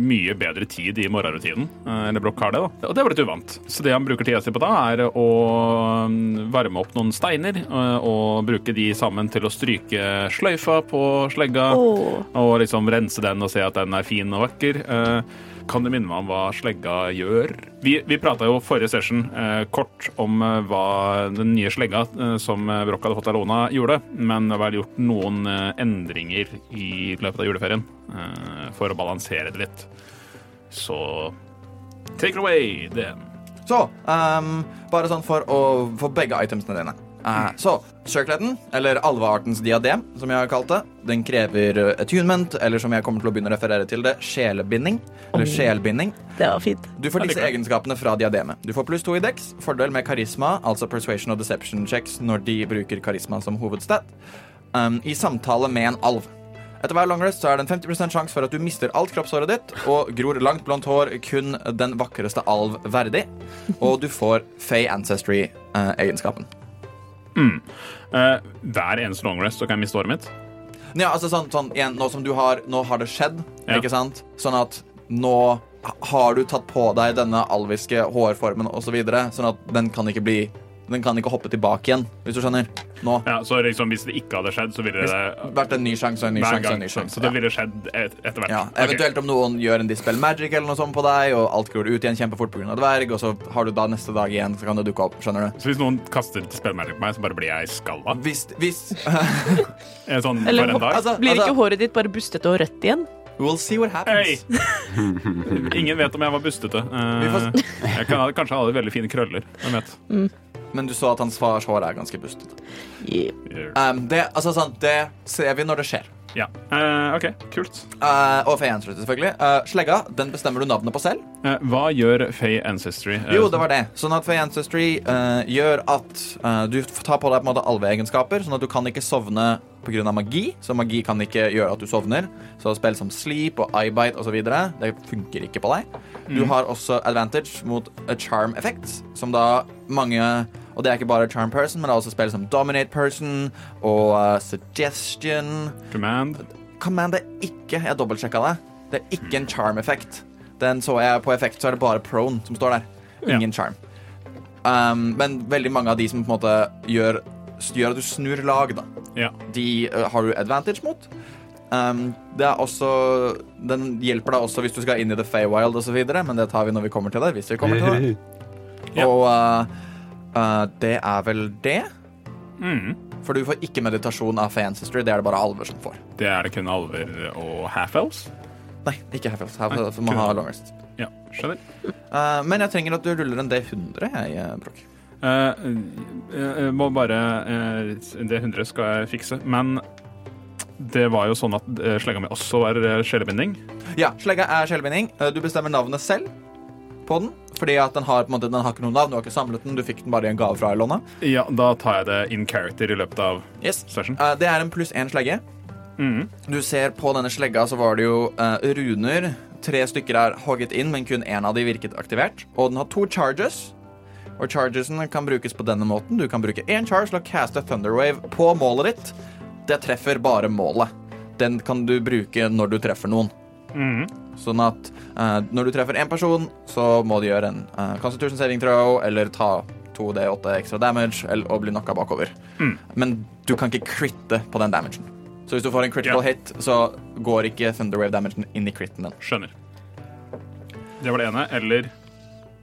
mye bedre tid i morgenrutinen. Eller Brokk har det, da. Og det var litt uvant. Så det han bruker tida si på da, er å mm, varme opp noen steiner og bruke de sammen til å stryke sløyfa på slegga. Oh. Og liksom rense den og se at den er fin og vakker. Kan du minne meg om hva slegga gjør? Vi, vi prata jo forrige session eh, kort om eh, hva den nye slegga eh, som Broch hadde fått av Lona, gjorde. Men det var gjort noen eh, endringer i løpet av juleferien eh, for å balansere det litt. Så take it away, DM. Så, um, bare sånn for å få begge itemsene dine. Uh, så, circleten, eller alveartens diadem, som jeg har kalt det, den krever uh, attunement, eller som jeg kommer til å begynne å referere til det, sjelebinding. Eller sjelbinding. Det var fint. Du får disse egenskapene fra diademet. Du får pluss to i dex, fordel med karisma, altså persuasion og deception checks når de bruker karisma som hovedstat, um, i samtale med en alv. Etter hver longrest så er det en 50 sjanse for at du mister alt kroppshåret ditt og gror langt blondt hår kun den vakreste alv verdig, og du får Fay Ancestry-egenskapen. Eh, hver eneste long rest så kan jeg miste året mitt. Ja, altså sånn, sånn igjen, nå som du har Nå har det skjedd, Ja. ikke sant? Sånn at nå har du tatt på deg denne alviske hårformen osv., så sånn at den kan ikke bli Den kan ikke hoppe tilbake igjen, hvis du skjønner. Nå. Ja, så liksom Hvis det ikke hadde skjedd, så ville det Vært en ny sjanse og en ny sjanse og en ny sjanse. Så det ville skjedd et, etter hvert. Ja, Eventuelt eventuelt om noen gjør en dispel magic eller noe sånt på deg, og alt går ut igjen kjempefort pga. dverg, og så har du da neste dag igjen, så kan det dukke opp. Skjønner du? Så hvis noen kaster dispel magic på meg, så bare blir jeg skalla? Hvis, hvis Sånn Eller- for en dag? altså, Blir ikke altså, håret ditt bare bustete og rødt igjen? We'll see what happens. happens. Ingen vet om jeg var bustete. Eh, jeg kan, kanskje ha veldig fine krøller. Hvem vet. Men du så at hans fars hår er ganske bustete. Yeah. Um, det, altså, sånn, det ser vi når det skjer. Ja. Uh, OK, kult. Uh, og Fey Ancestry, selvfølgelig. Uh, slegga den bestemmer du navnet på selv. Eh, hva gjør Fay Ancestry? Jo, det var det. Sånn at Fey Ancestry uh, gjør at uh, du tar på deg på en måte alveegenskaper, sånn at du kan ikke sovne pga. magi. Så magi kan ikke gjøre at du sovner. Så spill som sleep og eyebite osv. Det funker ikke på deg. Du har også advantage mot a charm effect, som da mange Og det er ikke bare charm person, men det er også spill som dominate person og uh, suggestion. Command. Command er ikke Jeg dobbeltsjekka det. Det er ikke en charm-effekt. Den så jeg på effekt, så er det bare prone som står der. Ingen charm. Um, men veldig mange av de som på en måte gjør, gjør at du snur lag, da, Ja. de uh, har du advantage mot. Um, det er også Den hjelper deg også hvis du skal inn i The Feywild osv., men det tar vi når vi kommer til det. Hvis vi kommer til det. Ja. Og uh, uh, det er vel det. Mm. For du får ikke meditasjon av Fey Ancestry. Det er det bare alver som får. Det er det kun alver og half-elves? Nei, ikke Half-Elves. Half-Elves må ha long rest. Ja, skjønner. Uh, men jeg trenger at du ruller en D100, jeg, eh, Brokk. Uh, jeg må bare eh, Det 100 skal jeg fikse. Men det var jo sånn at slegga mi også var sjelebinding. Ja, slegga er skjellbinding. Uh, du bestemmer navnet selv på den. Fordi at den har, på en måte, den har ikke noe navn, du har ikke samlet den, du fikk den bare i en gave fra Ilona. Ja, da tar jeg det in character i løpet av Yes. session. Uh, det er en pluss én slegge. Mm. Du ser på denne slegga så var det jo uh, runer. Tre stykker er hogget inn, men kun én av de virket aktivert. Og den har to charges. Og chargesen kan brukes på denne måten. Du kan bruke én charge til å caste Thunderwave på målet ditt. Det treffer bare målet. Den kan du bruke når du treffer noen. Mhm. Sånn at uh, når du treffer én person, så må du gjøre en uh, Constitution saving throw eller ta 2D8 ekstra damage eller, og bli knocka bakover. Mm. Men du kan ikke critte på den damagen. Så hvis du får en critical yeah. hit, så går ikke Thunderwave-damagen inn i critten din. Skjønner. Det var det ene. Eller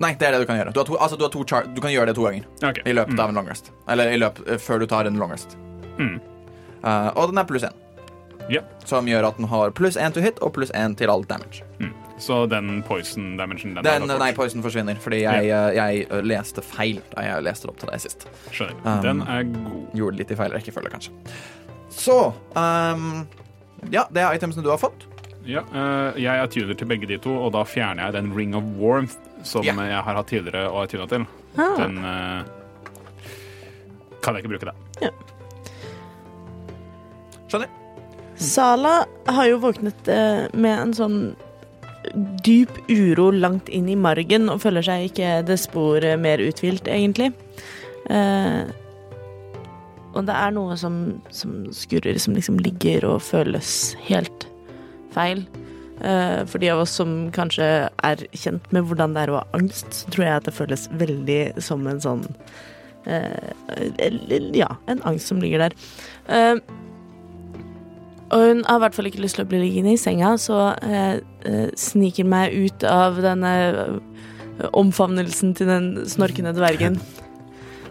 Nei, det er det du kan gjøre. Du, har to, altså, du, du kan gjøre det to ganger okay. i løpet Mm. av en long rest. Eller i løpet, eh, før du tar en long rest. Mm. Eh, og den er pluss én, Ja. som gjør at den har pluss én to hit og pluss én til all damage. Mm. Så den poison damagen den, Den, nei, poison forsvinner, fordi jeg, eh, jeg eh, leste feil da jeg leste det opp til deg sist. Skjønner. Um, Den er god. Gjorde litt i feil rekkefølge, kanskje. Så um, Ja, det er itemsene du har fått. Ja, uh, jeg er tuner til begge de to, og da fjerner jeg den Ring of Warmth som yeah. jeg har hatt tidligere og er tuna til. Ah. Den uh, kan jeg ikke bruke det. Skjønner. Sala har jo våknet eh, med en sånn dyp uro langt inn i margen og føler seg ikke det spor eh, mer uthvilt, egentlig. Eh, og det er noe som, som skurrer, som liksom ligger og føles helt feil. Eh, for de av oss som kanskje er kjent med hvordan det er å ha angst, så tror jeg at det føles veldig som en sånn eh, Ja, en angst som ligger der. Eh, og hun har i hvert fall ikke lyst til å bli liggende i senga, så jeg eh, sniker meg ut av denne eh, omfavnelsen til den snorkende dvergen.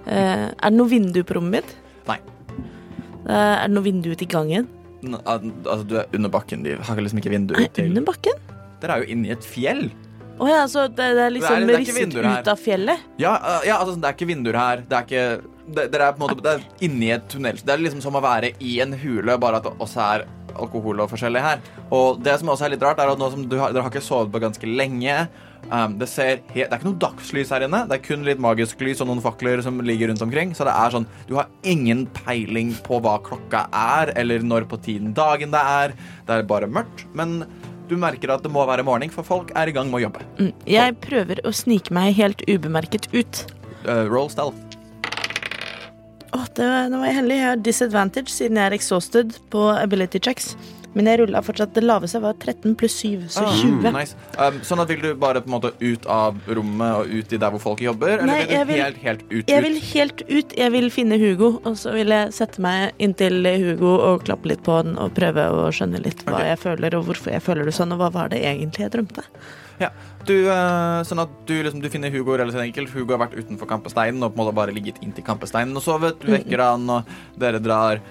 Eh, er det noe vindu på rommet mitt? Nei. Eh, er det noe vindu ute i gangen? N- Altså, du er under bakken. De har liksom ikke vindu ut til under bakken? Dere er jo inni et fjell. Å ja, så det, det er liksom Det er- det er risset ut av fjellet? Ja, uh, ja altså, det er ikke vinduer her. Det er ikke Dere er på en måte Det er inni et tunnel. Det er liksom som å være i en hule, bare at det også er alkohol og forskjellig her. Og det som også er litt rart, er at nå som du har, dere har ikke sovet på ganske lenge um, det, ser det er ikke noe dagslys her inne. Det er kun litt magisk lys og noen fakler som ligger rundt omkring. Så det er sånn Du har ingen peiling på hva klokka er, eller når på tiden dagen det er. Det er bare mørkt. Men du merker at det må være morgen, for folk er i gang med å jobbe. Mm. Jeg prøver å snike meg helt ubemerket ut. Uh, roll stealth. Å, det var, nå var jeg heldig. Jeg har disadvantage siden jeg er exhausted på ability checks. Men jeg rulla fortsatt. Det laveste var 13 pluss 7, så Ah, 20. Nice. Um, sånn at Vil du bare på en måte ut av rommet og ut i der hvor folk jobber? Eller Nei, vil du jeg vil- helt, helt ut? Jeg vil helt ut. Jeg vil finne Hugo, og så vil jeg sette meg inntil Hugo og klappe litt på den og prøve å skjønne litt hva okay. jeg føler, og hvorfor jeg føler det sånn, og hva var det egentlig jeg drømte. Ja. Du, uh, sånn at du, liksom, du finner Hugo relativt enkelt. Hugo har vært utenfor kampesteinen og på en måte bare ligget inntil kampesteinen og sovet. Du vekker han, og dere drar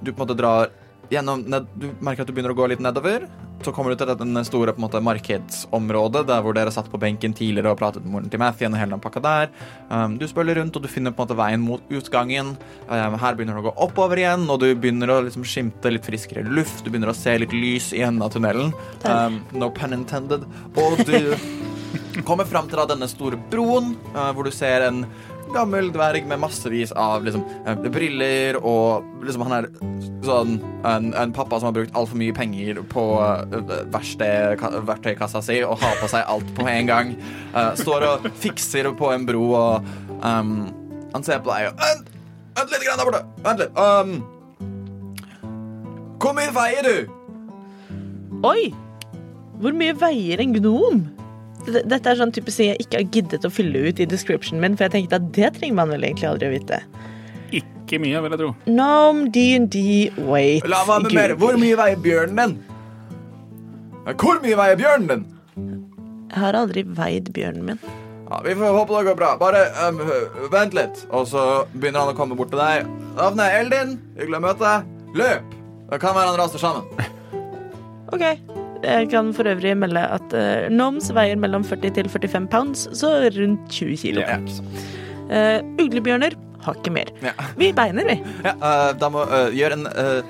Du på en måte drar gjennom ned, Du merker at du begynner å gå litt nedover. Så kommer du til den store på en måte, markedsområdet, der hvor dere satt på benken tidligere og pratet med moren til Matthew og hele den pakka der. Um, du spøller rundt, og du finner på en måte veien mot utgangen. Um, her begynner det å gå oppover igjen, og du begynner å liksom skimte litt friskere luft. Du begynner å se litt lys i enden av tunnelen. Um, no pun intended. Og du kommer fram til da denne store broen, uh, hvor du ser en gammel dverg med massevis av liksom, eh, briller, og liksom han er sånn en, en pappa som har brukt altfor mye penger på uh, verksted, ka, verktøykassa si og har på seg alt på en gang. Uh, står og fikser på en bro, og um, han ser på deg og Vent, vent litt grann der borte! Vent litt. Um, hvor mye veier du? Oi! Hvor mye veier en gnom? Dette er sånn type ting jeg ikke har giddet å fylle ut i descriptionen min, for jeg tenkte at det trenger man vel egentlig aldri å vite. Ikke mye, vil jeg tro. Nom D&D, wait. La meg med mer. Hvor mye veier bjørnen din? Hvor mye veier bjørnen din? Jeg har aldri veid bjørnen min. Ja, Vi får håpe det går bra. Bare um, vent litt. Og så begynner han å komme bort til deg. Navnet er Eldin. Hyggelig å møte deg. Løp! Det kan være han raser sammen. Ok. Jeg kan for øvrig melde at uh, Noms veier mellom 40 til 45 pounds, så rundt 20 kilo. Ja. Uh, uglebjørner har ikke mer. Ja. Vi beiner, vi. Ja, uh, da må uh, gjøre en uh,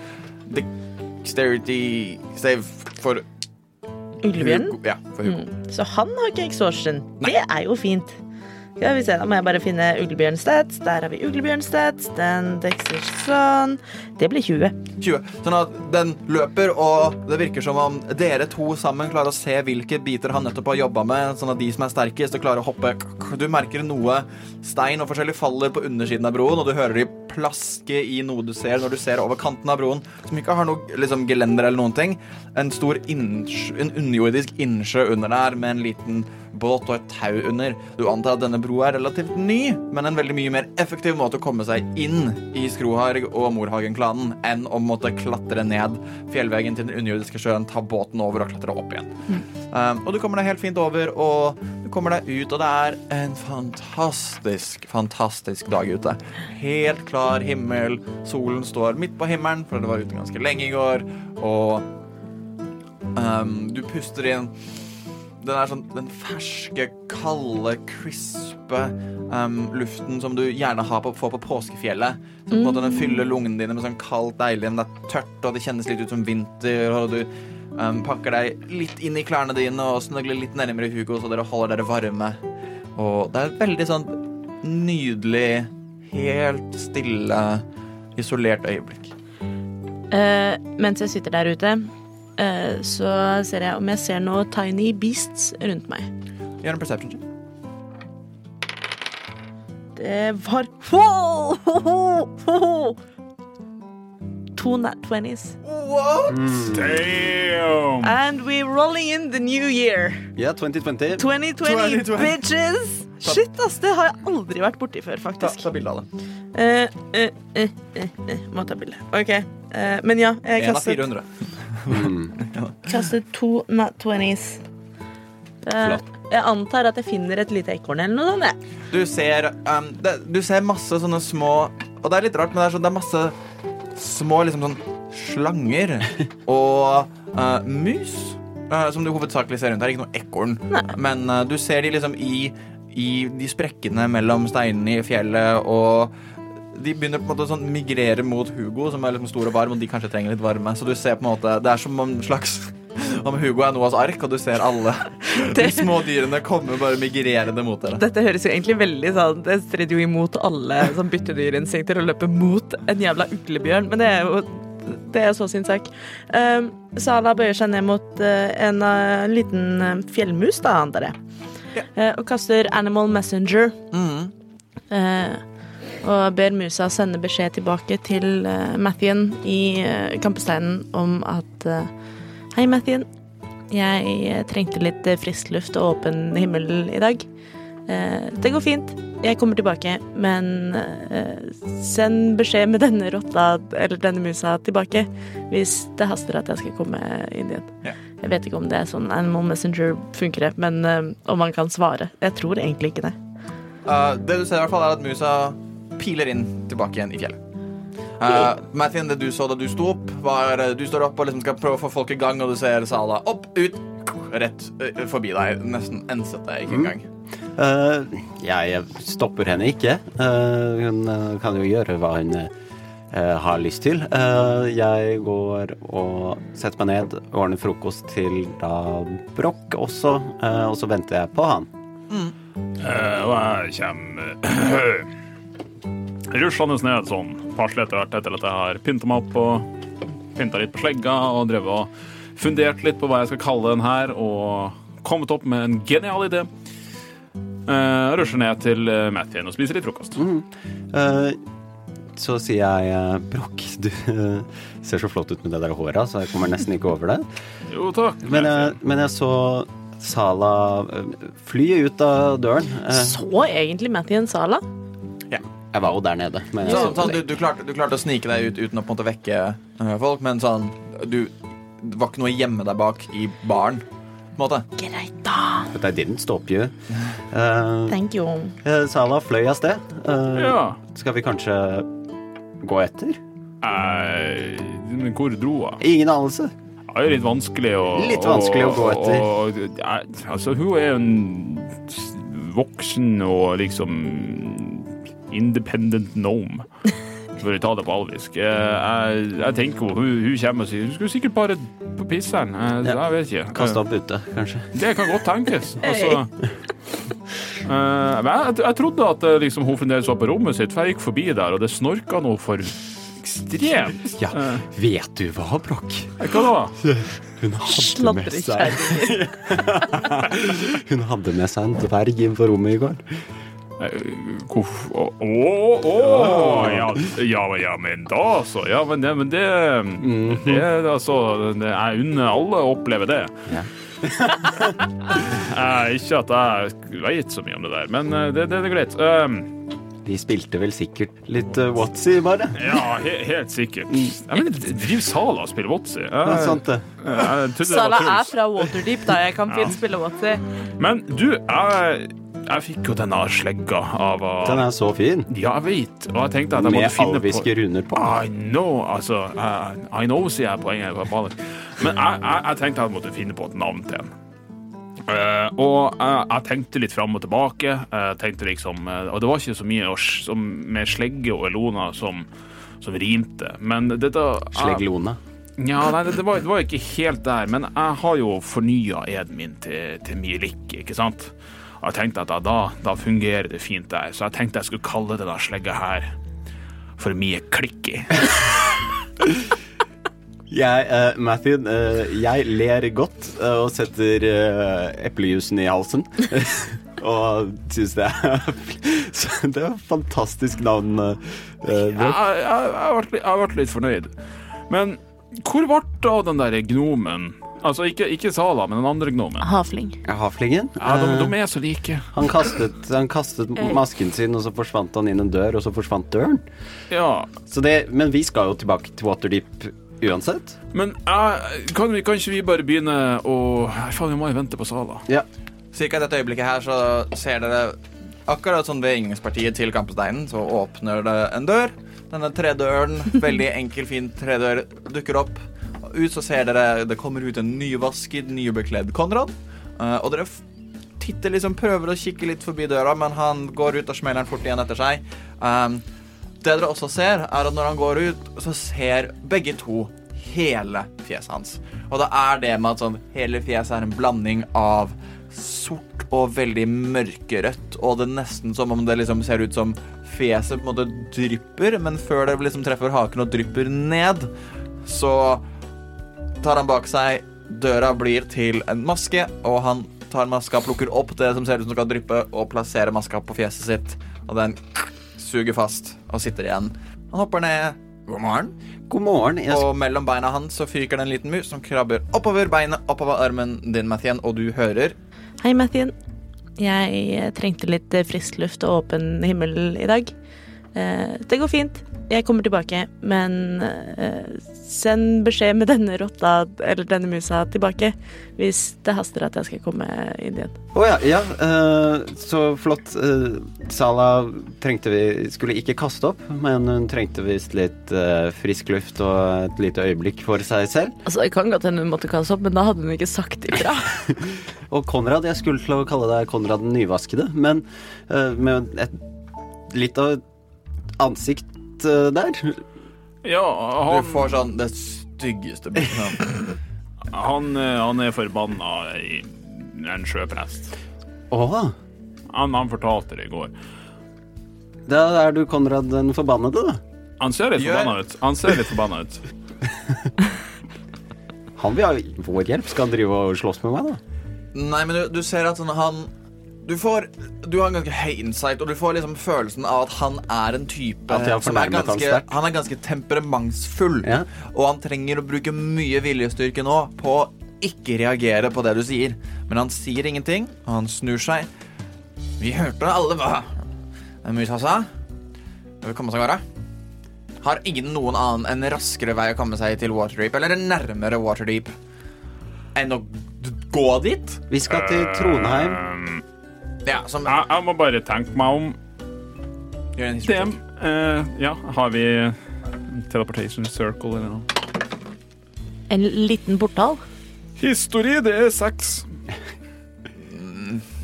dexterity save for Uglebjørnen. Ja, for Hugo. Mm. Så han har ikke exhaustion. Det er jo fint. Skal vi se, Da må jeg bare finne uglebjørn-stats. Der har vi uglebjørn-stats. Den dekser sånn. Det blir 20. 20. Sånn at den løper, og det virker som om dere to sammen klarer å se hvilke biter han nettopp har jobba med, sånn at de som er sterkest, klarer å hoppe Du merker noe stein og forskjellig faller på undersiden av broen, og du hører de plaske i noe du ser når du ser over kanten av broen, som ikke har noe liksom, gelender eller noen ting. En stor innsjø, en underjordisk innsjø under der med en liten båt og et tau under. Du antar at denne broa er relativt ny, men en veldig mye mer effektiv måte å komme seg inn i Skroharg og Morhagen-klanen enn å måtte klatre ned fjellveggen til den underjordiske sjøen, ta båten over og klatre opp igjen. Um, og du kommer deg helt fint over, og du kommer deg ut, og det er en fantastisk, fantastisk dag ute. Helt klar himmel, solen står midt på himmelen, for det var ute ganske lenge i går, og um, du puster inn den er sånn den ferske, kalde, crispe um, luften som du gjerne har på, får på påskefjellet. Så på en måte Den fyller lungene dine med sånn kaldt, deilig, men det er tørt, og det kjennes litt ut som vinter. Og du um, pakker deg litt inn i klærne dine og snøgler litt nærmere Hugo, så dere holder dere varme. Og det er et veldig sånn nydelig, helt stille, isolert øyeblikk. Uh, mens jeg sitter der ute, så ser jeg om jeg ser noe tiny beasts rundt meg. Gjør en perception check. Det var Ho, ho, ho. To nat 20s. What? Damn! And we're rolling in the new year. Yeah, 2020. 2020, 2020. bitches! Shit, ass. Det har jeg aldri vært borti før, faktisk. ta bilde av det. Uh, uh, uh, eh, eh. Må ta bilde. OK. Eh, men ja, jeg En av 400. Mm. kastet to not 20s. Eh, jeg antar at jeg finner et lite ekorn eller noe sånt. jeg. Du ser, um, det, du ser masse sånne små Og det er litt rart, men det er, sånn, det er masse små liksom sånn slanger og uh, mus. uh, som du hovedsakelig ser rundt her. Ikke noe ekorn. Men uh, du ser de liksom i, i de sprekkene mellom steinene i fjellet, og de begynner på en måte å sånn migrere mot Hugo, som er liksom stor og varm, og de kanskje trenger litt varme. Så du ser på en måte Det er som en slags om Hugo er Noas ark, og du ser alle de små dyrene komme bare migrerende mot dere. Dette høres jo egentlig veldig sånn Det strider jo imot alle sånn byttedyrinstinkter å løpe mot en jævla uglebjørn, men det er jo det er så sin sak. Um, Sala bøyer seg ned mot uh, en uh, liten eh, fjellmus, da, antar jeg, Eh, og kaster Animal Messenger. Mm. Eh, og ber musa sende beskjed tilbake til uh, Mathien i uh, kampesteinen om at eh, Hei, Mathien. Jeg eh, trengte litt eh, frisk luft og åpen himmel i dag. Eh, det går fint. Jeg kommer tilbake, men eh, send beskjed med denne rotta, eller denne musa, tilbake hvis det haster at jeg skal komme inn igjen. Ja. Jeg vet ikke om det er sånn Animal Messenger funker, men eh, om man kan svare. Jeg tror egentlig ikke det. Uh, det du ser i hvert fall er at musa piler inn tilbake igjen i fjellet. Uh, Mathien, det du så da du sto opp, var uh, du står opp og liksom skal prøve å få folk i gang, og du ser Sala opp, ut, rett uh, forbi deg. Nesten enset deg ikke engang. Eh, jeg stopper henne ikke. Uh, hun eh, kan jo gjøre hva hun eh, har lyst til. Eh, jeg går og setter meg ned, ordner frokost til da Broch også, eh, og så venter jeg på han. Eh, og jeg kommer ruslende ned sånn passelig etter hvert etter at jeg har pynta meg opp og pynta litt på slegga og drevet og fundert litt på hva jeg skal kalle den her, og kommet opp med en genial idé. Uh, rusler ned til uh, Mathien og spiser litt frokost. Eh, så sier jeg Brokk, Broch, du uh, ser så flott ut med det der håret, så jeg kommer nesten ikke over det. Jo, takk. Men jeg, men jeg så Sala eh, fly ut av døren. Eh, Så egentlig Mathien Sala? Jeg var jo der nede. Men jeg Så, så, sånn, du, du, klarte, du klarte å snike deg ut uten å på en måte vekke uh, folk, men sånn du, Det var ikke noe å gjemme deg bak i baren. På en måte. Greit, da. But I didn't stop you. Uh, Thank you. Uh, Sala fløy av sted. Uh, Ja. Skal vi kanskje gå etter? Nei, men hvor dro hun? Ingen anelse. Det er jo litt vanskelig å Litt vanskelig å gå etter. Og, ja, altså, hun er jo en voksen og liksom independent gnome. For å ta det på alvisk. Jeg, jeg, jeg tenker hun, hun kommer og sier Hun skulle sikkert bare på pisseren. Jeg, Ja. jeg vet ikke. Kaste opp ute, kanskje. Det kan godt tenkes. Altså, eh, men jeg, jeg trodde at eh, liksom, hun fremdeles var på rommet sitt, for jeg gikk forbi der, og det snorka noe for ekstremt. Ja, vet du hva, Broch? Hva da? Hun hadde med seg Hun hadde med seg en dverg inn på rommet i går. Eh, Hvorf- Å, ja, ja, men- ja, men da så. Ja, men det, men det, det er altså Jeg unner alle å oppleve det. Ja. Eh, ikke at jeg vet så mye om det der, men det det, det er greit. Um, De spilte vel sikkert litt uh, Watsy, bare. ja, he, helt sikkert. Jeg mener, Driver Sala og spiller? Det er sant, det. Det Sala er fra Waterdeep, da. Jeg kan fint spille Watsy. Men du, jeg, jeg fikk jo denne slegga av å Den er så fin. Ja, jeg vet. Og jeg tenkte at jeg Med måtte finne alviske runder på. I know, altså I, I know, sier jeg på engelsk. Men jeg, jeg, jeg tenkte jeg måtte finne på et navn til den. Uh, og jeg, jeg tenkte litt fram og tilbake. Jeg tenkte liksom, uh, Og det var ikke så mye som, med slegge og Elona som, som rimte. Men dette Sleglona. Ja, nei, det, det, var, det var ikke helt der. Men jeg har jo fornya eden min til, til Mielik, ikke sant? Og jeg tenkte at da, da fungerer det fint der. Så jeg tenkte jeg skulle kalle det der slegga her for mye Klikki. Jeg, uh, Matthew, uh, jeg ler godt uh, og setter eplejusen i halsen. og syns det er Det er et fantastisk navn. Jeg, har ble, litt- fornøyd. Men hvor ble det av den der gnomen? Altså ikke, ikke Sala, men den andre gnomen. Havfling. Havflingen. Ja, de, eh, de er så like. han kastet, han kastet masken sin, og så forsvant han inn en dør, og så forsvant døren. Ja. Så det, men vi skal jo tilbake til Waterdeep uansett. Men eh, kan, vi, kan ikke vi bare begynne å Faen, vi må jo vente på Sala. Ja. Cirka i dette øyeblikket her så ser dere Akkurat sånn ved inngangspartiet til Kampesteinen så åpner det en dør. Denne tredøren, veldig enkel, fin tredør, dukker opp. Ut så ser dere det kommer ut en nyvasket, nybekledd Konrad. Uh, og dere titter liksom, prøver å kikke litt forbi døra, men han går ut og smeller den fort igjen etter seg. Um, det dere også ser, er at når han går ut, så ser begge to hele fjeset hans. Og det er det med at sånn, hele fjeset er en blanding av sort og veldig mørkerødt, og det er nesten som om det liksom ser ut som fjeset på en måte drypper, men før det liksom treffer haken og drypper ned, så tar han bak seg Døra blir til en maske, og han tar maska, plukker opp det som ser ut som skal dryppe, og plasserer maska på fjeset sitt. Og den suger fast og sitter igjen. Han hopper ned. God morgen. God morgen. Jeg Og mellom beina hans så fyker det en liten mus som krabber oppover beinet, oppover armen din, Mathien, og du hører Hei, Mathien. Jeg trengte litt frisk luft og åpen himmel i dag. Eh, Det går fint. Jeg kommer tilbake, men eh, send beskjed med denne rotta, eller denne musa, tilbake hvis det haster at jeg skal komme inn igjen. Å ja, ja uh, så flott. Uh, Sala trengte vi Skulle ikke kaste opp, men hun trengte visst litt uh, frisk luft og et lite øyeblikk for seg selv. Altså, Det kan godt hende hun måtte kaste opp, men da hadde hun ikke sagt ifra. Og Konrad, jeg skulle til å kalle deg Konrad den nyvaskede, men eh, med et, litt av et ansikt eh, der. Ja, Du får sånn det styggeste bildet. han, eh, han er forbanna i en sjøprest. Å, Han, han fortalte det i går. da er du Konrad den forbannede, da. Han ser litt Gjør- forbanna ut. Han ser litt forbanna ut. Han vil ha vår hjelp. Skal han drive og slåss med meg, da? Nei, men du, du ser at han, han du, får, du har en ganske høy insight, og du får liksom følelsen av at han er en type At som er han ganske, han er ganske temperamentsfull. Ja. Og han trenger å bruke mye viljestyrke nå på å ikke reagere på det du sier. Men han sier ingenting, og han snur seg. Vi hørte alle hva musa sa. Vil komme seg av gårde. Har ingen noen annen en raskere vei å komme seg til Waterdeep, eller nærmere Waterdeep, enn å gå dit? Vi skal til Trondheim. Ja, som jeg, jeg må bare tenke meg om. History eh, ja, har vi teleportation circle eller noe? En liten portal. Histori, det er seks.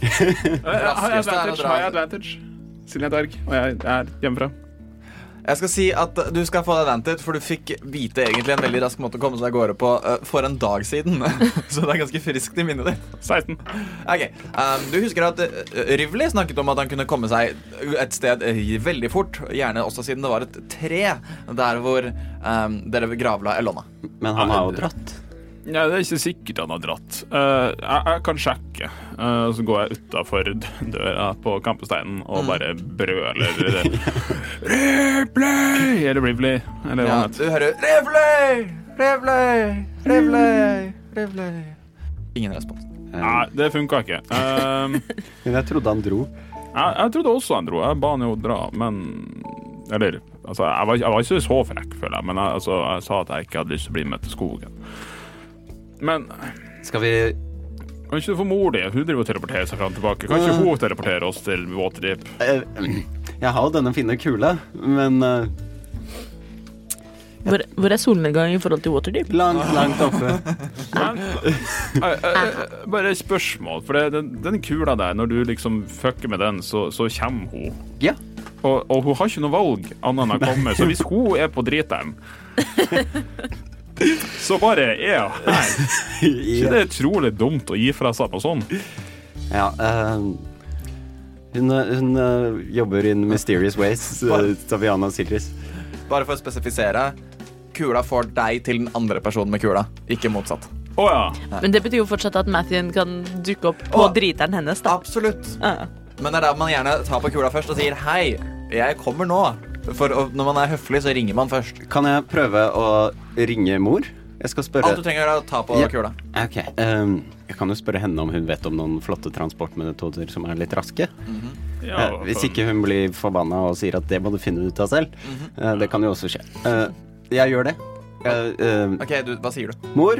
Eh, Jeg jeg advantage. Siden jeg er dverg, og jeg er hjemmefra. Jeg skal si at du skal få advantage, for du fikk vite egentlig en veldig rask måte å komme seg av gårde på uh, for en dag siden. Så det er ganske friskt i minnet ditt. 16. Ok, um, Du husker at uh, Rivli snakket om at han kunne komme seg et sted eh, veldig fort. Gjerne også siden det var et tre der hvor um, dere gravla Elona. Men han har jo dratt. Ja, det er ikke sikkert han har dratt. Uh, jeg, jeg kan sjekke. Uh, så går jeg utafor døra på Kampesteinen og Mm. bare brøler Replay! Eller Rivley, eller hva Ja, du hører Rivli! Rivli! Rivli! Rivli! Ingen respons. Nei, det funka ikke. Um, Men jeg trodde han dro. jeg, jeg trodde også han dro. Jeg ba han jo dra, men Eller altså, jeg var, jeg var ikke så frekk, føler jeg, men jeg, altså, jeg sa at jeg ikke hadde lyst til å bli med til skogen. Men Skal vi kan ikke du få mor di? Hun driver og teleporterer seg fram og tilbake. Kan ikke hun teleportere oss til Waterdeep? Eh, Jeg har jo denne fine kula, men eh, Hvor, hvor er solnedgangen i forhold til Waterdeep? Langt, langt oppe. Men, bare et spørsmål, for det, den, den kula der, når du liksom fucker med den, så, så kommer hun. Ja. Og, og hun har ikke noe valg annet enn å komme, så hvis hun er på driteren så bare er hun her. Ikke det er utrolig dumt å gi fra seg noe sånn? Ja, uh, hun, hun uh, jobber in mysterious ways, uh, Saviana Silris. Bare for å spesifisere. Kula får deg til den andre personen med kula, ikke motsatt. Oh, ja. Men det betyr jo fortsatt at Mathien kan dukke opp på oh, driteren hennes, da. Absolutt. Men det er da man gjerne tar på kula først og sier hei, jeg kommer nå. For å, når man er høflig, så ringer man først. Kan jeg prøve å ringe mor? Jeg skal spørre Alt du trenger, er å ta på Ja. kula. Ok, Um, Jeg kan jo spørre henne om hun vet om noen flotte transportmetoder som er litt raske. ja uh, hvis ikke hun blir forbanna og sier at det må du finne ut av selv. Eh, det kan jo også skje. Uh, jeg gjør det. Eh, eh, Ok, du, Hva sier du? mor,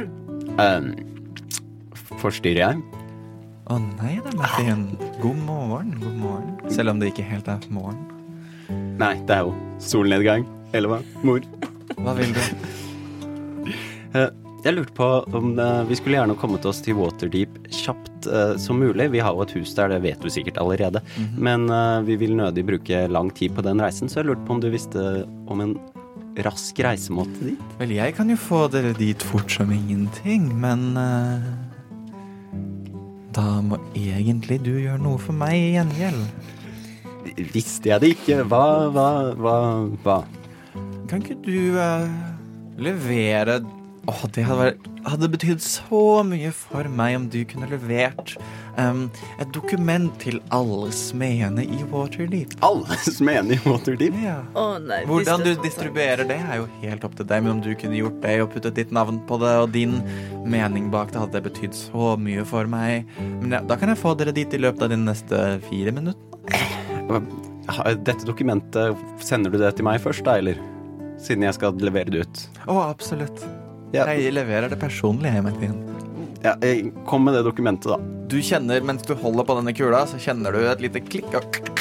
ehm, forstyrrer jeg? Å nei da, Martin. God morgen. God morgen. Selv om det ikke helt er morgen. Nei, det er jo solnedgang. Eller hva? Mor. Hva vil du? Eh, jeg lurte på om eh, vi skulle gjerne kommet oss til Waterdeep kjapt eh, som mulig. Vi har jo et hus der, det vet du sikkert allerede. Men eh, vi vil nødig bruke lang tid på den reisen, så jeg lurte på om du visste om en rask reisemåte dit? Vel, jeg kan jo få dere dit fort som ingenting, men uh, Da må egentlig du gjøre noe for meg i gjengjeld. Visste jeg det ikke? Hva, hva, hva, hva? Kan ikke du eh, levere Åh, det hadde, vært, hadde betydd så mye for meg om du kunne levert um, et dokument til alle smedene i Waterdeep. Alle er i Waterdeep? Ja. Å nei, Hvordan du distribuerer det, er jo helt opp til deg. Men om du kunne gjort det og puttet ditt navn på det, og din mening bak det, hadde det betydd så mye for meg. Men ja, da kan jeg få dere dit i løpet av de neste fire minutter. Dette dokumentet, sender du det til meg først, da, eller? Siden jeg skal levere det ut. Å, absolutt. Ja, Jeg leverer det personlig, jeg, Martin. ja, jeg kom med det dokumentet, da. Du kjenner, mens du holder på denne kula, så kjenner du et lite klikk, og,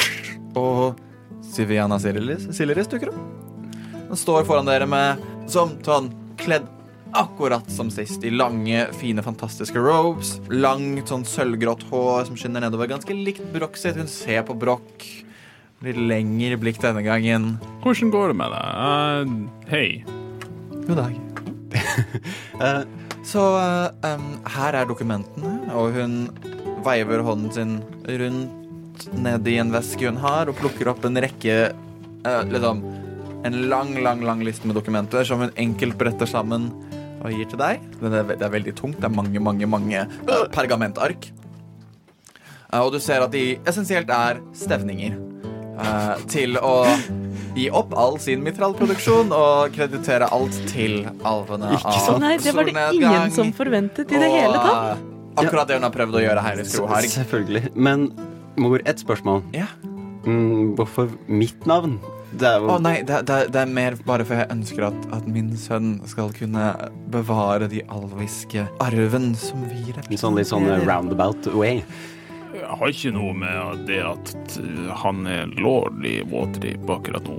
og Siviana Siliris, dukker opp. Hun står foran dere med som sånn kledd akkurat som sist, i lange, fine, fantastiske robes. Langt, sånn sølvgrått hår som skinner nedover. Ganske likt Broch sitt. Hun ser på Broch. Litt lengre blikk denne gangen. Hvordan går det med deg? Uh, hei. God dag. uh, Så uh, um, her er dokumentene, og hun veiver hånden sin rundt ned i en veske hun har, og plukker opp en rekke liksom en lang, lang lang liste med dokumenter som hun enkelt bretter sammen og gir til deg. Det er, det er veldig tungt. Det er mange, mange, mange eh, pergamentark. Eh, og du ser at de essensielt er stevninger eh, til å gi opp all sin mitralproduksjon og kreditere alt til alvene Ikke av Å nei, det var det ingen som forventet i det hele tatt. Eh, Akkurat det hun har prøvd å gjøre her i Skroharg. Selvfølgelig. Men mor, ett spørsmål. Ja. Mm, hvorfor mitt navn? Det er oh, Å nei, det, det, det er mer bare for jeg ønsker at, at min sønn skal kunne bevare de alviske arven som vi en representerer. sånn litt sånn roundabout way. Jeg har ikke noe med det at eh, han er lord i Waterdeep akkurat nå.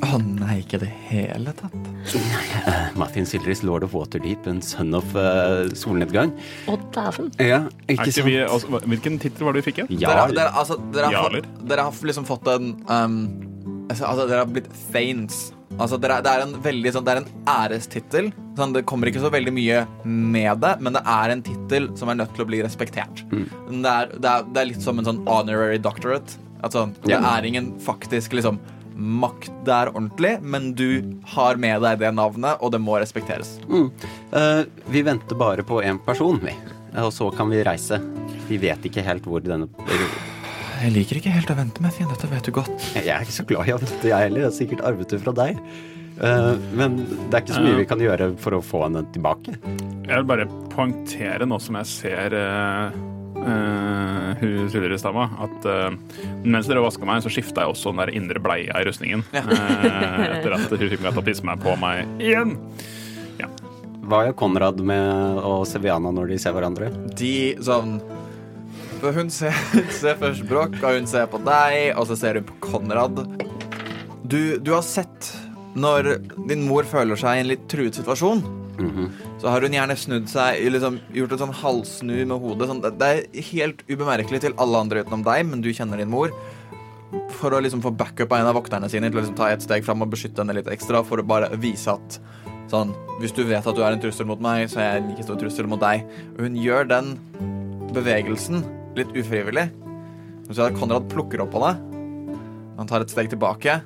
Å nei, ikke i det hele tatt. Uh, Martin Silris, lord of Waterdeep, en sønn of uh, solnedgang. Å, dæven. Ja, ikke ikke vi, altså, hvilken tittel var det vi fikk igjen? Ja, Dere, dere, altså, dere, har, dere har liksom fått en um, altså, altså, Dere har blitt Thanes. Altså, dere, det er en veldig sånn Det er en ærestittel. Sånn, det kommer ikke så veldig mye med det, men det er en tittel som er nødt til å bli respektert. Mm. Det, er, det, er, det er litt som en sånn honorary doctorate. Altså, det er ingen faktisk liksom makt der ordentlig, men du har med deg det navnet, og det må respekteres. Mm. Uh, vi venter bare på én person, vi. Og så kan vi reise. Vi vet ikke helt hvor denne Jeg liker ikke helt å vente med, Finn. Dette vet du godt. Jeg er ikke så glad i å vente, jeg heller. Jeg har sikkert arvet det fra deg. Eh, men det er ikke så mye vi kan gjøre for å få henne tilbake. Jeg vil bare poengtere nå som jeg ser uh, hun tidligere stamma, at uh, mens dere vaska meg, så skifta jeg også den der indre bleia i rustningen. Eh, etter at hun fikk meg til å pisse meg på meg igjen. Hva gjør Konrad med og Seviana når de ser hverandre? de sånn for Hun ser, ser først Broch, og hun ser på deg, og så ser hun på Konrad. Du, du har sett når din mor føler seg i en litt truet situasjon, så har hun gjerne snudd seg, liksom, gjort et sånn halvsnu med hodet. Sånn, det- det er helt ubemerkelig til alle andre utenom deg, men du kjenner din mor. For å liksom få backup av en av vokterne sine til å liksom ta et steg fram og beskytte henne litt ekstra. For å bare vise at sånn, hvis du vet at du er en trussel mot meg, så er jeg en like stor trussel mot deg. Og hun gjør den bevegelsen litt ufrivillig. Så Konrad plukker opp på det. Han tar et steg tilbake.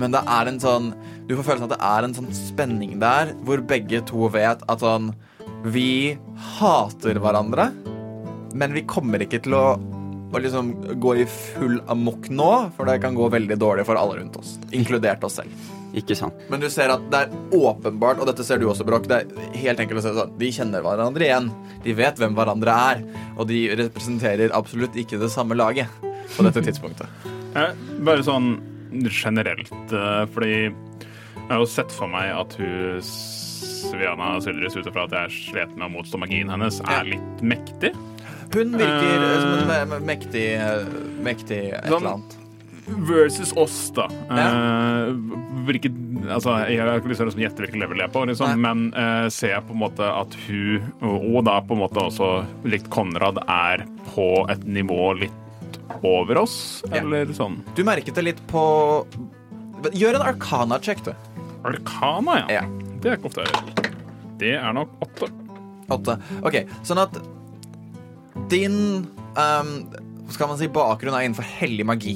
Men det er en sånn Du får følelsen at det er en sånn spenning der hvor begge to vet at sånn Vi hater hverandre, men vi kommer ikke til å, å liksom gå i full amok nå, for det kan gå veldig dårlig for alle rundt oss, inkludert oss selv. Ikke sant? Men du ser at det er åpenbart, og dette ser du også, Brokk det er helt enkelt å se sånn De kjenner hverandre igjen. De vet hvem hverandre er, og de representerer absolutt ikke det samme laget på dette tidspunktet. Eh, Bare sånn generelt, eh, fordi jeg har jo sett for meg at hun Sviana Sildris, ut ifra at jeg slet med å motstå magien hennes, er litt mektig. Hun virker Eh. som en me- me- mektig, mektig et Sånn- eller annet. Versus oss, da. Eh, hvilket, altså, jeg har ikke lyst til å gjette hvilket level jeg er på, liksom, men uh, ser jeg på en måte at hun, og, da på en måte også likt Konrad, er på et nivå litt over oss, Ja. eller sånn? Du merket det litt på Gjør en arcana-check, du. Arkana, ja. Ja. Det er ikke ofte jeg gjør. Det er nok åtte. Åtte. OK, sånn at din um, skal man si, bakgrunn er innenfor hellig magi.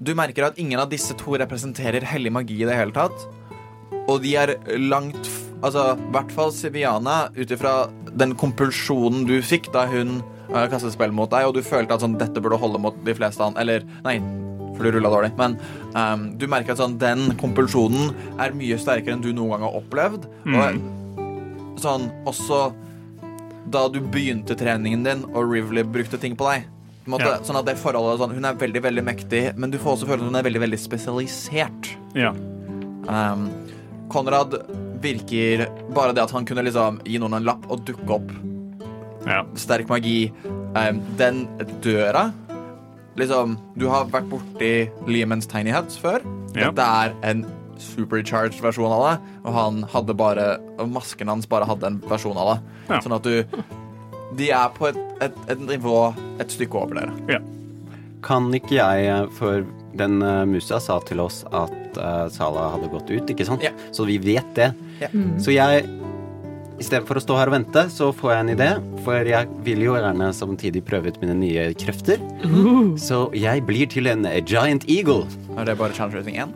Du merker at ingen av disse to representerer hellig magi i det hele tatt. Og de er langt Altså, i hvert fall Siviana, ut ifra den kompulsjonen du fikk da hun uh, kastet spill mot deg, og du følte at sånn, dette burde holde mot de fleste andre Eller, nei, for du rulla dårlig. Men um, du merker at sånn, den kompulsjonen er mye sterkere enn du noen gang har opplevd. Og sånn også da du begynte treningen din og Rivley brukte ting på deg. På en måte, Ja. Sånn at det forholdet sånn, Hun er veldig veldig mektig, men du får også følelsen at hun er veldig veldig spesialisert. Ja. Um, Konrad virker Bare det at han kunne liksom gi noen en lapp og dukke opp. ja. Sterk magi. Um, den døra Liksom, du har vært borti Lehmans Tiny Hats før. Ja. Dette er en supercharged versjon av det, og han hadde bare masken hans bare hadde en versjon av det. Ja. Sånn at du De er på et, et, et nivå et stykke over dere. ja. Kan ikke jeg, eh, for den uh, musa sa til oss at uh, Sala hadde gått ut, ikke sant? Ja. Så vi vet det. Ja. Så jeg, istedenfor å stå her og vente, så får jeg en idé. For jeg vil jo gjerne samtidig prøve ut mine nye krefter. Så jeg blir til en giant eagle. Er det bare challenge rating 1?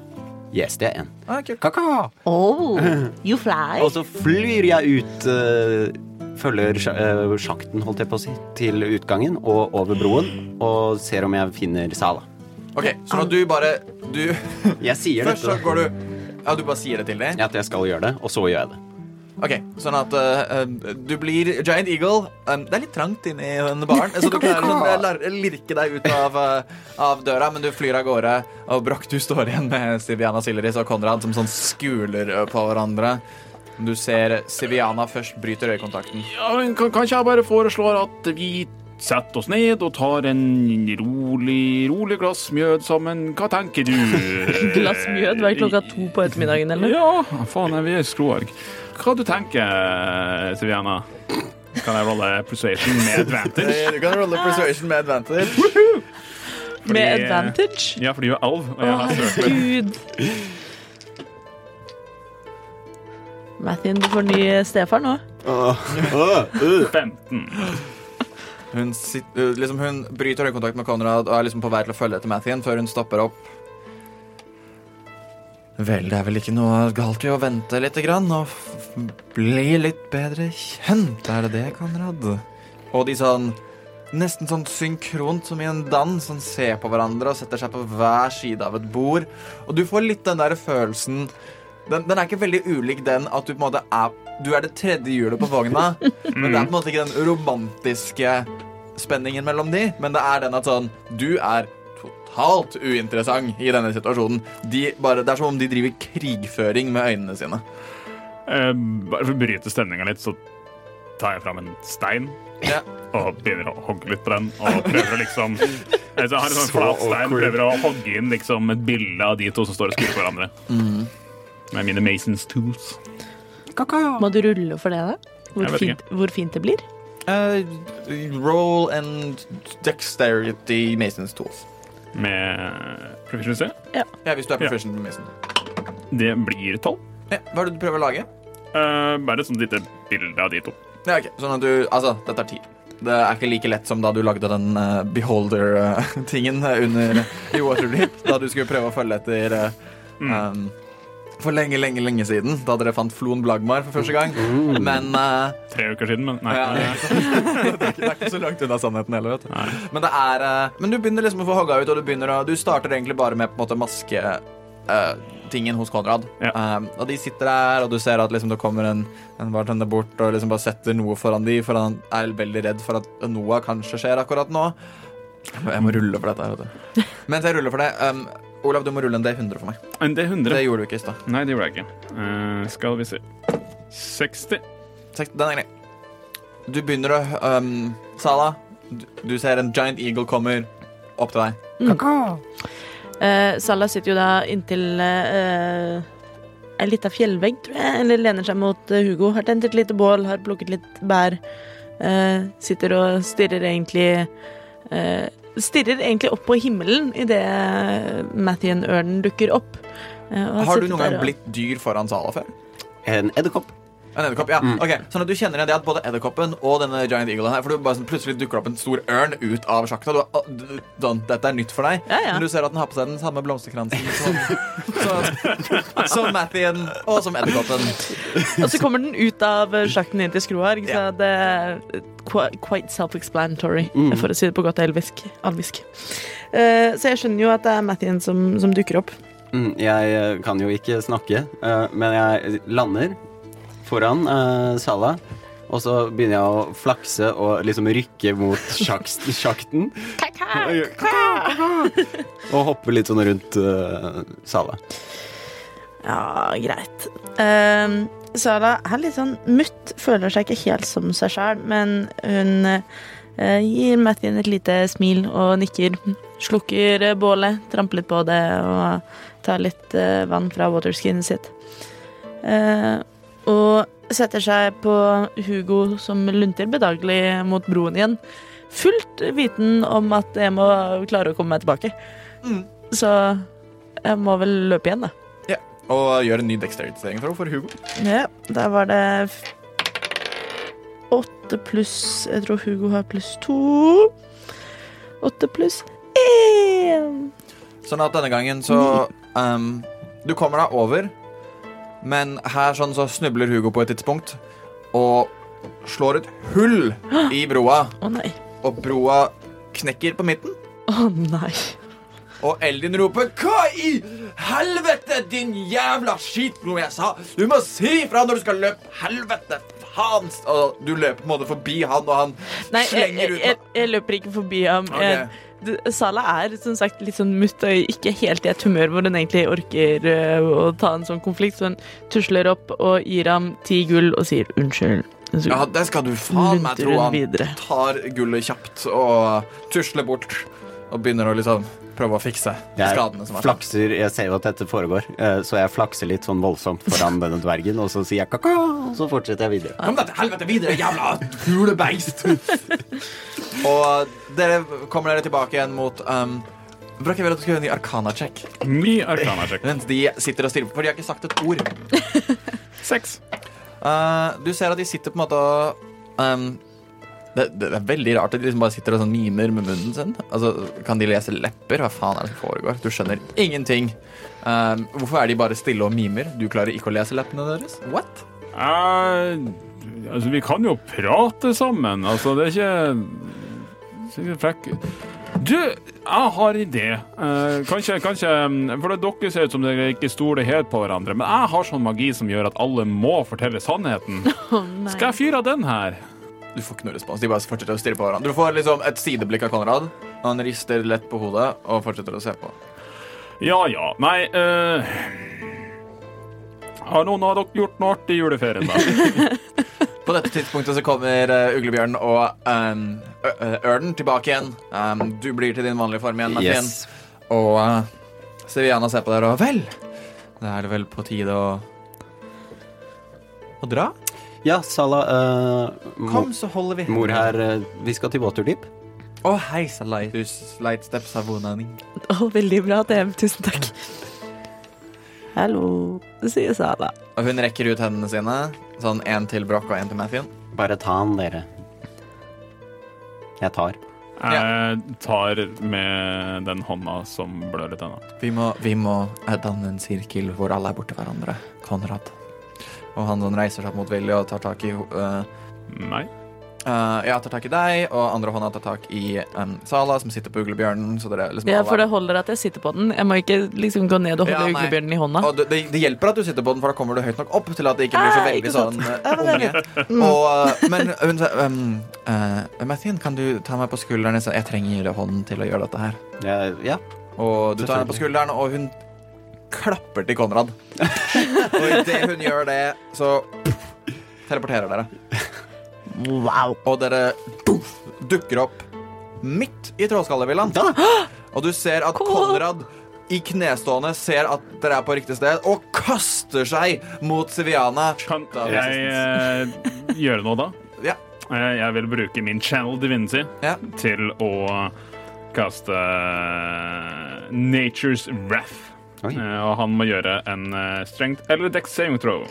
Yes, det er en. Ah, cool. Kaka! Oh, you fly. Og så flyr jeg ut eh, Følger eh, sjakten, holdt jeg på å si, til utgangen og over broen, og ser om jeg finner Sala. OK, så du bare Du Jeg sier Først så går du Ja, du bare sier det til dem? At jeg skal gjøre det, og så gjør jeg det. OK, sånn at uh, du blir Giant Eagle. Um, det er litt trangt inni denne baren, så du klarer å lirke deg ut av, uh, av døra, men du flyr av gårde. Og Broch, du står igjen med Siviana Silleris og Konrad som sånn skuler på hverandre. Du ser Siviana først bryter øyekontakten. Ja, men kan, Kanskje jeg bare foreslår at vi setter oss ned og tar en rolig, rolig glass mjød sammen. Hva tenker du? Glass mjød hver klokka to på ettermiddagen, eller? Ja, faen, vi er skroarg. Hva du tenker Siviana? Kan jeg rolle persuasion med advantage? Du kan rolle persuasion med advantage. Fordi- Med advantage? Ja, fordi du er alv, og jeg har søkt. Mathien, du får ny stefar nå. 15. Hun, sit, uh, liksom, hun bryter øyekontakt med Konrad og er liksom på vei til å følge etter Mathien før hun stopper opp. Vel, det er vel ikke noe galt i å vente litt grann og f bli litt bedre kjent, er det det, Konrad? Og de sånn Nesten sånn synkront som i en dans, sånn ser på hverandre og setter seg på hver side av et bord. Og du får litt den der følelsen den, den er ikke veldig ulik den at du på en måte er Du er det tredje hjulet på vogna, men det er på en måte ikke den romantiske spenningen mellom de, men det er den at sånn Du er totalt uinteressant i denne situasjonen. De bare, det er som om de driver krigføring med øynene sine. Eh, bare for å bryte stemninga litt, så tar jeg fram en stein Ja. og begynner å hogge litt på den. Og prøver å liksom Jeg har en sånn flat stein, prøver å hogge inn liksom et bilde av de to som står og skutter hverandre. Mm. Med mine Masons tools. Må du rulle for det, da? Hvor, fint, hvor fint det blir? Uh, roll and dexterity Masons tools. Med proficiency. Ja, hvis du er Ja. med Mason. Det blir tolv. Ja, hva er det du prøver å lage? Uh, bare et sånt lite bilde av de to. Ja, ok. Sånn at du Altså, dette er tid. Det er ikke like lett som da du lagde den uh, beholder-tingen under i Waterdeep. Da du skulle prøve å følge etter eh, um, For lenge, lenge, lenge siden. Da dere fant Flon Blagmar for første gang. Men uh, Tre uker siden, men nei. ja, det, er ikke så, det, er ikke, så langt unna sannheten heller, vet du. Men det er uh, Men du begynner liksom å få hogga ut, og du begynner å Du starter egentlig bare med på en måte maske eh, tingen hos Konrad. Ja. Um, og de sitter der, og du ser at liksom det kommer en, en bartender bort og liksom bare setter noe foran de, for han er veldig redd for at noe kanskje skjer akkurat nå. Jeg må rulle for dette. her, vet du. Mens jeg ruller for det um, Olav, du må rulle en D100 for meg. En D100. Det gjorde du ikke i stad. Nei, det gjorde jeg ikke. Uh, skal vi se 60. Seks- Den er grei. Du begynner å um, Sala, du, du ser en giant eagle kommer opp til deg. Uh, Sala sitter jo da inntil uh, ei lita fjellvegg, tror jeg, eller lener seg mot eh, Hugo. Har tent et lite bål, har plukket litt bær. Uh, sitter og stirrer egentlig eh, Stirrer egentlig opp på himmelen idet Mathien-ørnen dukker opp. Har, Har du noen gang blitt dyr foran Sala før? En edderkopp. En edderkopp, ja. Mm. Ok, Sånn at du kjenner igjen det at både edderkoppen og denne giant eaglen her For du bare sånn, plutselig dukker det opp en stor ørn ut av sjakta. Du, du, dette er nytt for deg. Ja, ja. Men du ser at den har på seg den samme blomsterkransen som, som, som Mathien og som edderkoppen. Og så kommer den ut av sjakten inn til skroa. Ikke sant? Det er quite self-explanatory, Mm. for å si det på godt elvisk. alvisk. Uh, så jeg skjønner jo at det er Mathien som, som dukker opp. Mm, jeg eh, kan jo ikke snakke, uh, men jeg lander foran uh, Sala. Og så begynner jeg å flakse og liksom rykke mot sjakten. Og hoppe litt sånn rundt uh, Sala. Ja, greit. Um, Sala er litt sånn mutt, føler seg ikke helt som seg sjæl, men hun uh, gir Mathien et lite smil og nikker. Slukker eh, bålet, tramper litt på det og tar litt uh, vann fra waterskinnet sitt. Eh, og setter seg på Hugo som lunter bedagelig mot broen igjen. Fullt viten om at jeg må klare å komme meg tilbake. Mm. Så jeg må vel løpe igjen, da. Og gjøre en ny dexterity-stilling for, for Hugo. Ja, der var det åtte pluss Jeg tror Hugo har pluss to. Åtte pluss én. Sånn at denne gangen så um, Du kommer deg over, men her sånn så snubler Hugo på et tidspunkt og slår et hull i broa, Å nei. og broa knekker på midten. Å nei. Og Eldin roper 'Hva i helvete, din jævla skitblod jeg sa. Du må si ifra når du skal løpe. Helvete! Faen! Og du løper på en måte forbi han, og han Nei, jeg, slenger jeg, ut jeg, jeg løper ikke forbi ham. Okay. Jeg- Sala er som sagt litt sånn mutt og ikke helt i et humør hvor hun egentlig orker eh, å ta en sånn konflikt, så hun tusler opp og gir ham ti gull og sier unnskyld. Ja, det skal du faen meg tro. Han tar gullet kjapt og tusler bort og begynner å liksom prøve å fikse skadene som Jeg er flakser, jeg ser jo at dette foregår, eh, så jeg flakser litt sånn voldsomt foran denne dvergen, og så sier jeg kaka, og så fortsetter jeg videre. Kom deg til helvete videre, jævla hulebeist! og dere kommer dere tilbake igjen mot um, Brakk, jeg vil at du skal gjøre en ny Arkana-check. Ny Arkana-check. Mens de sitter og stirrer på, for de har ikke sagt et ord. Seks. Uh, du ser at de sitter på en måte og um, det, det er veldig rart at de liksom bare sitter og sånn mimer med munnen sin. Altså, Kan de lese lepper? Hva faen er det som foregår? Du skjønner ingenting. Um, hvorfor er de bare stille og mimer? Du klarer ikke å lese leppene deres? What? Uh, altså, vi kan jo prate sammen. Altså, det er ikke ikke frekk. Du, jeg har en idé. Uh, kanskje, kanskje For dere ser ut som dere ikke stoler helt på hverandre, men jeg har sånn magi som gjør at alle må fortelle sannheten. Oh. Skal jeg fyre av den her? Du får ikke noe respons. De bare fortsetter å stirre på hverandre. Du får liksom et sideblikk av Konrad, og han rister lett på hodet og fortsetter å se på. Ja ja. Nei uh... Har noen av dere gjort noe artig i juleferien, da? På dette tidspunktet så kommer uh, uglebjørnen og um, ørnen tilbake igjen. Um, du blir til din vanlige form igjen, Martin. Yes. Og uh, Siviana ser på dere og Vel, da er det vel på tide å Å dra? Ja, Sala. Uh, Kom, så holder vi mor her, uh, vi skal til Waterdeep. Å, hei, Salai. Du slight steps av vonaning. Oh, veldig bra, DM. Tusen takk. Hallo, sier Sala. Og hun rekker ut hendene sine. Sånn én til Broch og én til Mathien. Bare ta den, dere. Jeg tar. Jeg tar med den hånda som blør litt ennå. Vi må, vi må eh, danne en sirkel hvor alle er borti hverandre. Konrad. Og han sånn reiser seg opp mot Willy og tar tak i uh, Nei. Ja, tar tak i deg, og andre hånda tar tak i um, Sala, som sitter på uglebjørnen. Så dere liksom Ja, for det holder at jeg sitter på den. Jeg må ikke liksom gå ned og holde Ja, uglebjørnen i hånda. Og det, det, det hjelper at du sitter på den, for da kommer du høyt nok opp til at det ikke blir så veldig sånn uh, men unge. Og, uh, men hun sa um, uh, Mathien, kan du ta meg på skulderen? Jeg trenger hånden til å gjøre dette her. Ja, ja. Og du tar henne på skulderen, og hun klapper til Konrad. og idet hun gjør det, så teleporterer dere. Wow. Og dere dukker opp midt i Trollskallevillaen. Og du ser at Konrad i knestående ser at dere er på riktig sted, og kaster seg mot Siviana. Kan jeg eh, gjøre noe da? Ja. Eh, jeg vil bruke min channel divinity Ja. til å kaste eh, Nature's Wrath. Eh, og han må gjøre en strengt strength eller dex saving throw.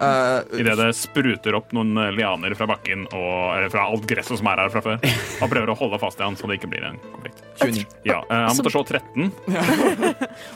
Uh, Idet det spruter opp noen eh, lianer fra bakken og, eller fra alt gresset som er her fra før. Han prøver å holde fast i han så det ikke blir en konflikt. Ja, uh, Han måtte slå 13.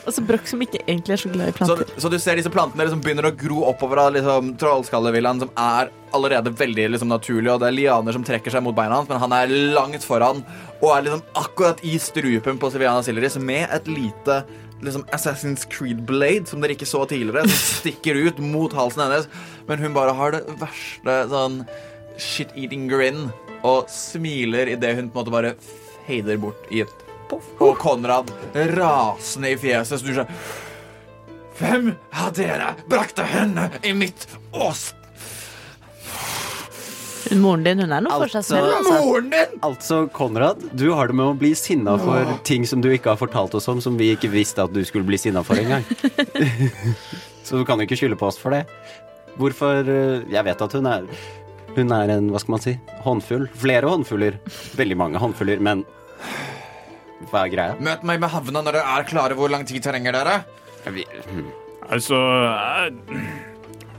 Og så Broch som ikke egentlig er så glad i planter. så du ser disse plantene som begynner å gro oppover av liksom, Trollskallevillaen, som er allerede veldig liksom, naturlig, og det er lianer som trekker seg mot beina hans, men han er langt foran og er liksom akkurat i strupen på Siviana Silleris med et lite liksom Assassin's Creed Blade, som dere ikke så tidligere, som stikker ut mot halsen hennes. Men hun bare har det verste sånn shit-eating grin og smiler idet hun på en måte bare fader bort i et poff. Og Konrad rasende i fjeset snur seg. Hvem av dere brakte henne i mitt ås... Moren din hun er nå fortsatt snill. Altså-. Altså. Moren din! Altså, Konrad, du har det med å bli sinna for ting som du ikke har fortalt oss om, som vi ikke visste at du skulle bli sinna for engang. Så du kan jo ikke skylde på oss for det. Hvorfor eh, Jeg vet at hun er Hun er en, hva skal man si, håndfull. Flere håndfuller. Veldig mange håndfuller, men hva er greia? Møt meg med havna når dere er klare. Hvor lang tid trenger dere? Vi, hm. Altså eh,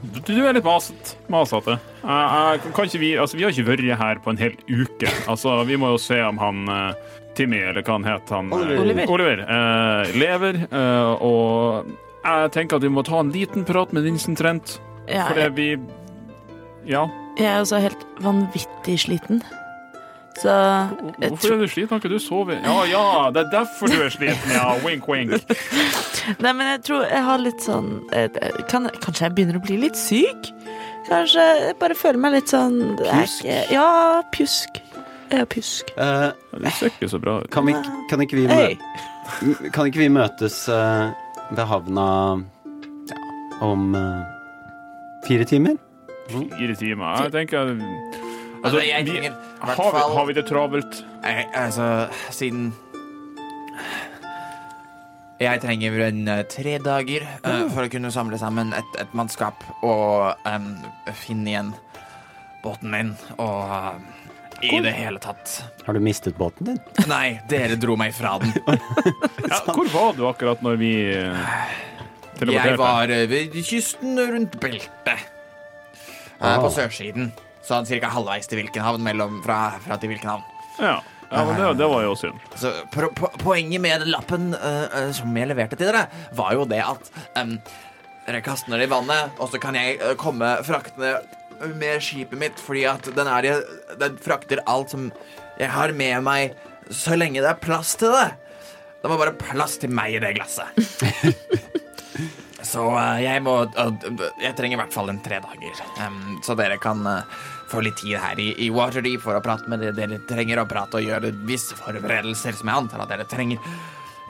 Du du er litt maset, masete. Kan ikke vi Altså, vi har ikke vært her på en hel uke. Altså, vi må jo se om han eh, Timmy, eller hva han het, han eh, Oliver. Oliver eh, lever. eh, og jeg tenker at vi må ta en liten prat med Vincent Trent, Ja, fordi vi Ja. jeg er også helt vanvittig sliten. Så jeg Hvorfor er du sliten? Har ikke du sovet? Ja, ja, det er derfor du er sliten, ja. Wink, wink. Nei, men jeg tror jeg har litt sånn kan, Kanskje jeg begynner å bli litt syk? Kanskje jeg bare føler meg litt sånn er Pjusk? ikke- Ja, pjusk. Ja, pjusk. Uh, Det ser ikke så bra ut. kan, kan, ikke vi mø kan ikke vi møtes uh, ved havna ja, om uh, fire timer? Fire timer. Jeg tenker Altså, Altså, jeg vi, har, vi, fall- har vi det travelt? Jeg, altså, siden Jeg trenger en eh, tre dager uh, for å kunne samle sammen et, et mannskap og um, finne igjen båten min og uh, i det hele tatt Har du mistet båten din? Nei, dere dro meg fra den. Ja, hvor var du akkurat når vi Jeg var ved kysten rundt beltet. Ah. På sørsiden. Sånn cirka halvveis til Vilkenhavn, mellom fra, fra til Vilkenhavn. Ja, ja men det, det var jo synd. Så po po Poenget med lappen uh, som jeg leverte til dere, var jo det at um, dere kaster den i vannet, og så kan jeg uh, komme fraktende med skipet mitt, fordi at den, er, den frakter alt som jeg har med meg, så lenge det er plass til det. Det var bare plass til meg i det glasset. Så uh, jeg må Jeg trenger i hvert fall en tre dager. um, så dere kan få litt tid her i, i Waterdeep for å prate med det dere trenger å prate og gjøre visse forberedelser som jeg antar at dere trenger.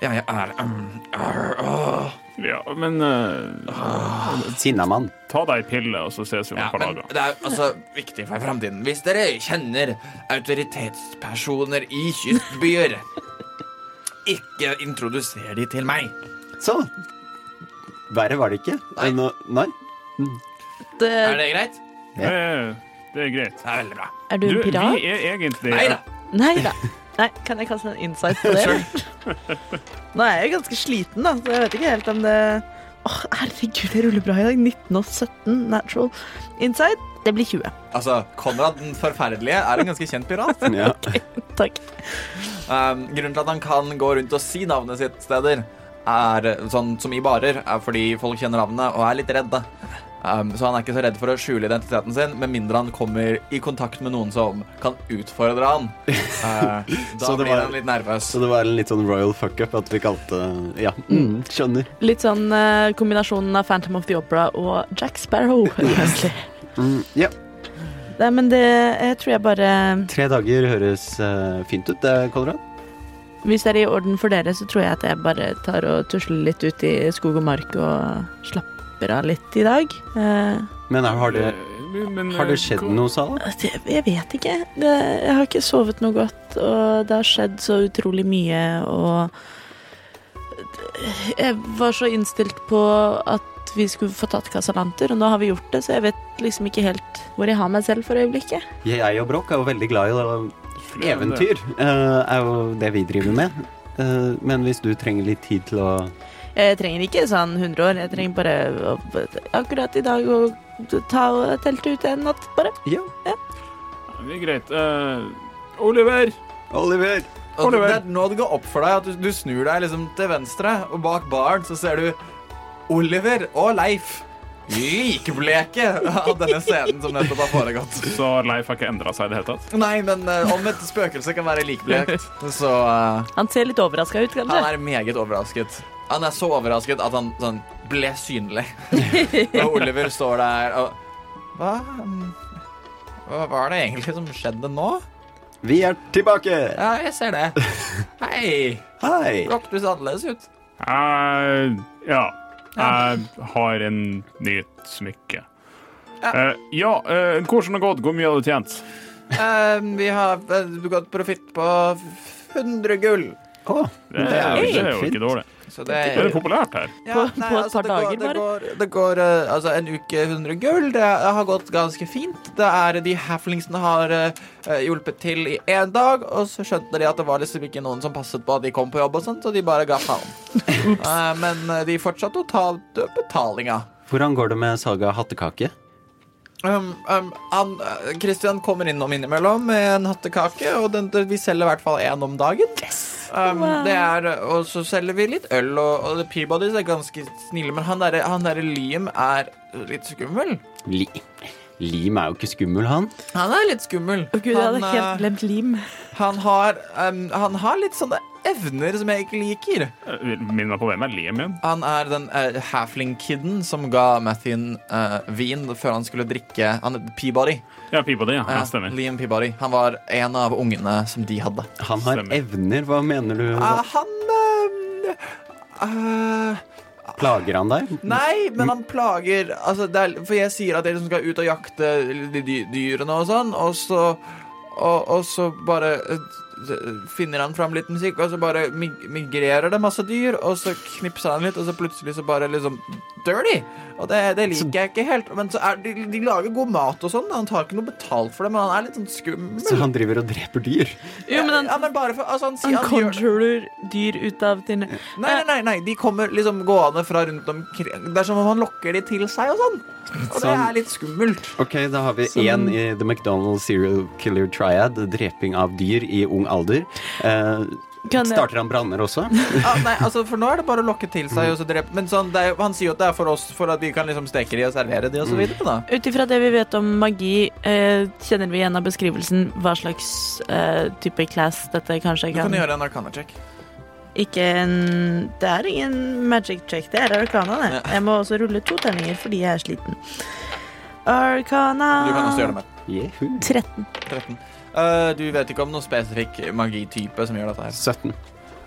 Ja, jeg er um, er, åh. Ja, men uh, Sinnamann. ta deg ei pille, og så ses vi om Ja, et par dager. det er altså viktig for fremtiden. Hvis dere kjenner autoritetspersoner i kystbyer, ikke introduser de til meg. Så. Verre var det ikke. Nei. Nei. Det, Er det greit? Det, det er greit. Det er veldig bra. er du Du, en pirat? vi er egentlig Nei da. Nei da. Nei, kan jeg kaste en insight på det? eller? Nå er jeg ganske sliten, da, så jeg vet ikke helt om det Åh, Herregud, jeg ruller bra i dag. 19 og 17 natural insight. Det blir 20. Altså, Konrad den forferdelige er en ganske kjent pirat. Ja. Takk. Um, grunnen til at han kan gå rundt og si navnet sitt steder, er sånn som i barer, er fordi folk kjenner navnet og er litt redde. Um, så han er ikke så redd for å skjule identiteten sin, med mindre han kommer i kontakt med noen som kan utfordre han. Uh, da blir var- han litt nervøs. Så det var en litt sånn royal fuck-up at vi kalte Ja, mm, skjønner. Litt sånn uh, kombinasjonen av Phantom of the Opera og Jack Sparrow. egentlig. Mm, yeah. Nei, men det jeg tror jeg bare Tre dager høres uh, fint ut, det, Konrad. Hvis det er i orden for dere, så tror jeg at jeg bare tar og tusler litt ut i skog og mark og slapper av litt i dag. Eh, Men har det, Eh, men, har det eh, skjedd noe, Sala? det, jeg vet ikke. Det, jeg har ikke sovet noe godt, og det har skjedd så utrolig mye, og Jeg var så innstilt på at vi skulle få tatt Casalanter, og nå har vi gjort det, så jeg vet liksom ikke helt hvor jeg har meg selv for øyeblikket. Jeg og Broch er jo veldig glad i det. eventyr. eh, er jo det vi driver med. Eh, men hvis du trenger litt tid til å Jeg trenger ikke sånn 100 år, jeg trenger bare å, akkurat i dag å ta og telte ut en natt, bare. Ja. Det er greit. Uh, Oliver! Oliver! Oliver. det er nå det går opp for deg at du, du snur deg liksom til venstre, og bak baren så ser du Oliver og Leif. Likbleke av denne scenen som nettopp har foregått. Så Leif har ikke endra seg i det hele tatt? Nei, men uh, om et spøkelse kan være likblekt, så uh, Han ser litt overraska ut, Han er meget overrasket. Han er så overrasket at han sånn ble synlig. og Oliver står der og Hva mm, Hva var det egentlig som skjedde nå? Vi er tilbake! Ja, jeg ser det. Hei. Hei! Rock, du ser annerledes ut. Eh, ja. Jeg har en nytt smykke. Ja. Eh, ja, uh, hvordan har det gått? Hvor mye har du tjent? Uh, vi har gått profitt på 100 gull. Oh, Det, er det er jo ikke dårlig. Så det Det er populært her. På- på et par det går, dager, det bare. går, det går eh, altså en uke 100 gull. Det har gått ganske fint. Det er De halflingsene har eh, hjulpet til i én dag, og så skjønte de at det var liksom ikke noen som passet på at de kom på jobb, og sånt, så de bare ga faen. Eh, men eh, de fortsatte å ta betalinga. Hvordan går det med salget av hattekake? Um, um, han, eh, Christian kommer innom innimellom med en hattekake, og den, vi selger i hvert fall én om dagen. Um, Wow. det er, og så selger vi litt øl, og, og Peabodys er ganske snille, men han derre der Liam er litt skummel. Li Lim er jo ikke skummel, han. Han er litt skummel. Oh, gud, jeg hadde helt eh, glemt lim. han, har, um, han har litt sånne evner som jeg ikke liker. Eh, Minn meg på hvem er Liam igjen? Han er den uh, halfling-kiden som ga Mathien uh, vin før han skulle drikke Han er Peabody. Ja, Peabody. Ja, ja stemmer. Liam Peabody. Han var en av ungene som de hadde. Han har Stemmer. evner. Hva mener du? Uh, han uh, eh, Plager han deg? Nei, men han plager altså, er, For jeg sier at jeg som skal ut og jakte de dyrene og sånn, og så Og, og så bare eh, finner han fram litt musikk, og så bare migrerer det masse dyr, og så knipser han litt, og så plutselig så bare liksom dør de. Og det, det liker jeg ikke helt. Men så er, de, de lager god mat og sånn. Han tar ikke noe betalt for det, men han er litt sånn skummel. Så han driver og dreper dyr? Jo, men han, ja, men bare for, altså, han, han han gjør dyr ut av dine. Nei, nei, nei, nei, de kommer liksom gående fra rundt omkring. Det er som om han lokker de til seg og sånn. Og det Sånn. er litt skummelt. Ok, da har vi én i The McDonald's Serial Killer Triad. Dreping av dyr i ung alder. Eh, Kan starter han branner også? ah, nei, altså, for nå er det bare å lokke til seg og så drepe. Men sånn, det er, han sier jo at det er for oss, for at vi kan liksom steke de og servere de osv. så. Ut ifra det vi vet om magi, eh, kjenner vi igjen av beskrivelsen hva slags eh, type class dette kanskje kan Du kan gjøre en arcana check. Ikke en Det er ingen magic check, det er arcana, det. Ja. Jeg må også rulle to terninger fordi jeg er sliten. Arcana Du kan også gjøre det med Jehu. 13. 13. Eh, du vet ikke om noen spesifikk magitype som gjør dette her. 17.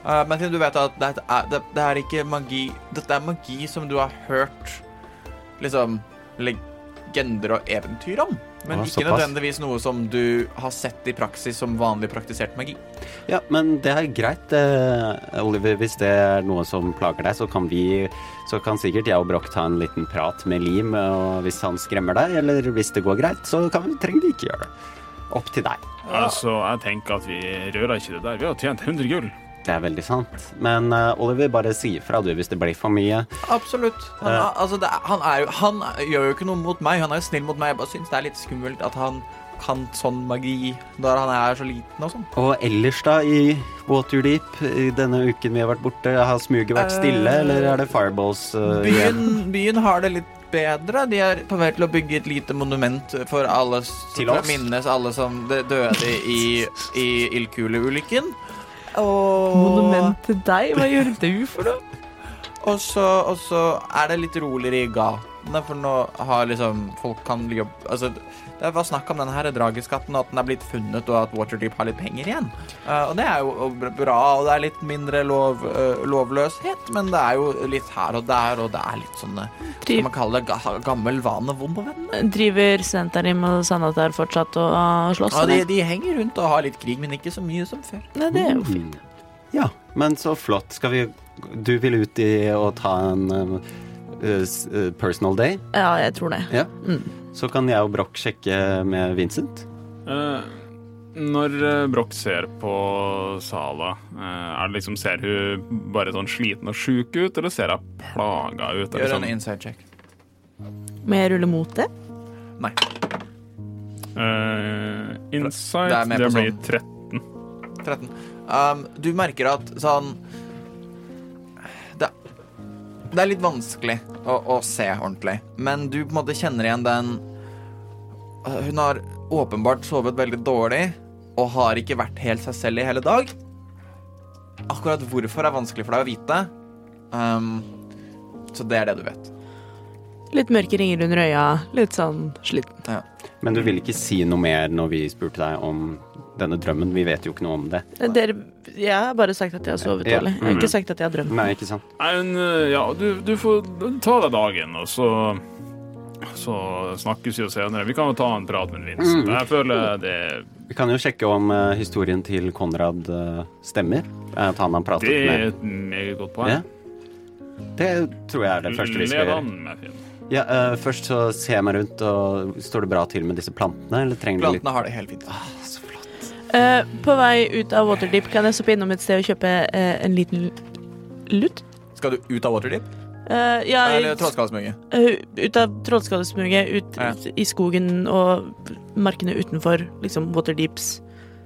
Uh, men siden du vet at det er, det, det er ikke magi Dette er magi som du har hørt liksom legender og eventyr om. Men Ah, ikke nødvendigvis noe som du har sett i praksis som vanlig praktisert magi. Ja, men det er greit, eh, Oliver. Hvis det er noe som plager deg, så kan vi Så kan sikkert jeg og Broch ta en liten prat med Lim, og hvis han skremmer deg, eller hvis det går greit, så kan vi, trenger vi ikke gjøre det. Opp til deg. Altså, jeg tenker at vi rører ikke det der. Vi har tjent 100 gull. Det er veldig sant. Men uh, Oliver, bare si ifra du hvis det blir for mye. Absolutt. Han, er- altså, det er, han, er han gjør jo ikke noe mot meg. Han er jo snill mot meg. Jeg bare syns det er litt skummelt at han kan sånn magi når han er så liten og sånn. Og ellers, da, i Waterdeep, i denne uken vi har vært borte, har smuget vært stille, uh, eller er det fireballs igjen? Byen, byen har det litt bedre. De er på vei til å bygge et lite monument for alle Til oss? å minnes alle som døde i, i ildkuleulykken. Og, Monument til deg? Hva gjør du for noe? og, så, er det litt roligere i gatene, for nå har liksom folk kan jobbe Altså, det var snakk om denne her drageskatten, og at den er blitt funnet, og at Waterdeep har litt penger igjen. Uh, og det er jo bra, og det er litt mindre lov, uh, lovløshet, men det er jo litt her og der, og det er litt sånn eh, Skal Driv, man kalle det ga gammel vane vond på vennene? driver Senterim og Sanatar fortsatt og uh, slåss? Ja, de, de henger rundt og har litt krig, men ikke så mye som før. Nei, det er jo fint. Mm. Ja, men så flott. Skal vi Du vil ut i å ta en eh, personal day? Ja, jeg tror det. Ja. Mm. Så kan jeg og Broch sjekke med Vincent. Eh, når eh, Broch ser på Sala, eh, er det liksom, ser hun bare sånn sliten og sjuk ut, eller ser hun plaga ut? Gjør sånn? En inside check. Må jeg rulle mot det? Nei. Uh, insight, Det er det, blir sånn. 13. 13. Um, du merker at sånn det er litt vanskelig å, å se ordentlig, men du på en måte kjenner igjen den Hun har åpenbart sovet veldig dårlig og har ikke vært helt seg selv i hele dag. Akkurat hvorfor er vanskelig for deg å vite. Um, så det er det du vet. Litt mørke ringer under øya, litt sånn sliten. Men du ville ikke si noe mer når vi spurte deg om denne drømmen. Vi vet jo ikke noe om det. Dere, jeg har bare sagt at jeg har sovet Ja. dårlig. Jeg har ikke sagt at jeg har drømt. Nei, ikke sant? Nei, men, eh, ja, du, du får ta deg dagen, og så så snakkes vi jo senere. Vi kan jo ta en prat med Vincent. Mm. Jeg føler det, Vi kan jo sjekke om uh, historien til Konrad uh, stemmer. At han har pratet det er et meget godt poeng. ja. Det tror jeg er det første vi skal gjøre. med. Ja, eh, først så ser jeg meg rundt, og står det bra til med disse plantene? Eller trenger de litt Plantene har det helt fint. Eh, på vei ut av Waterdeep kan jeg stoppe innom et sted og kjøpe uh, en liten lutt. Skal du ut av Waterdeep? Uh, ja, Eller Trollskallesmuget? ut av Trollskallesmuget, ut Ja. i skogen og markene utenfor liksom Waterdeeps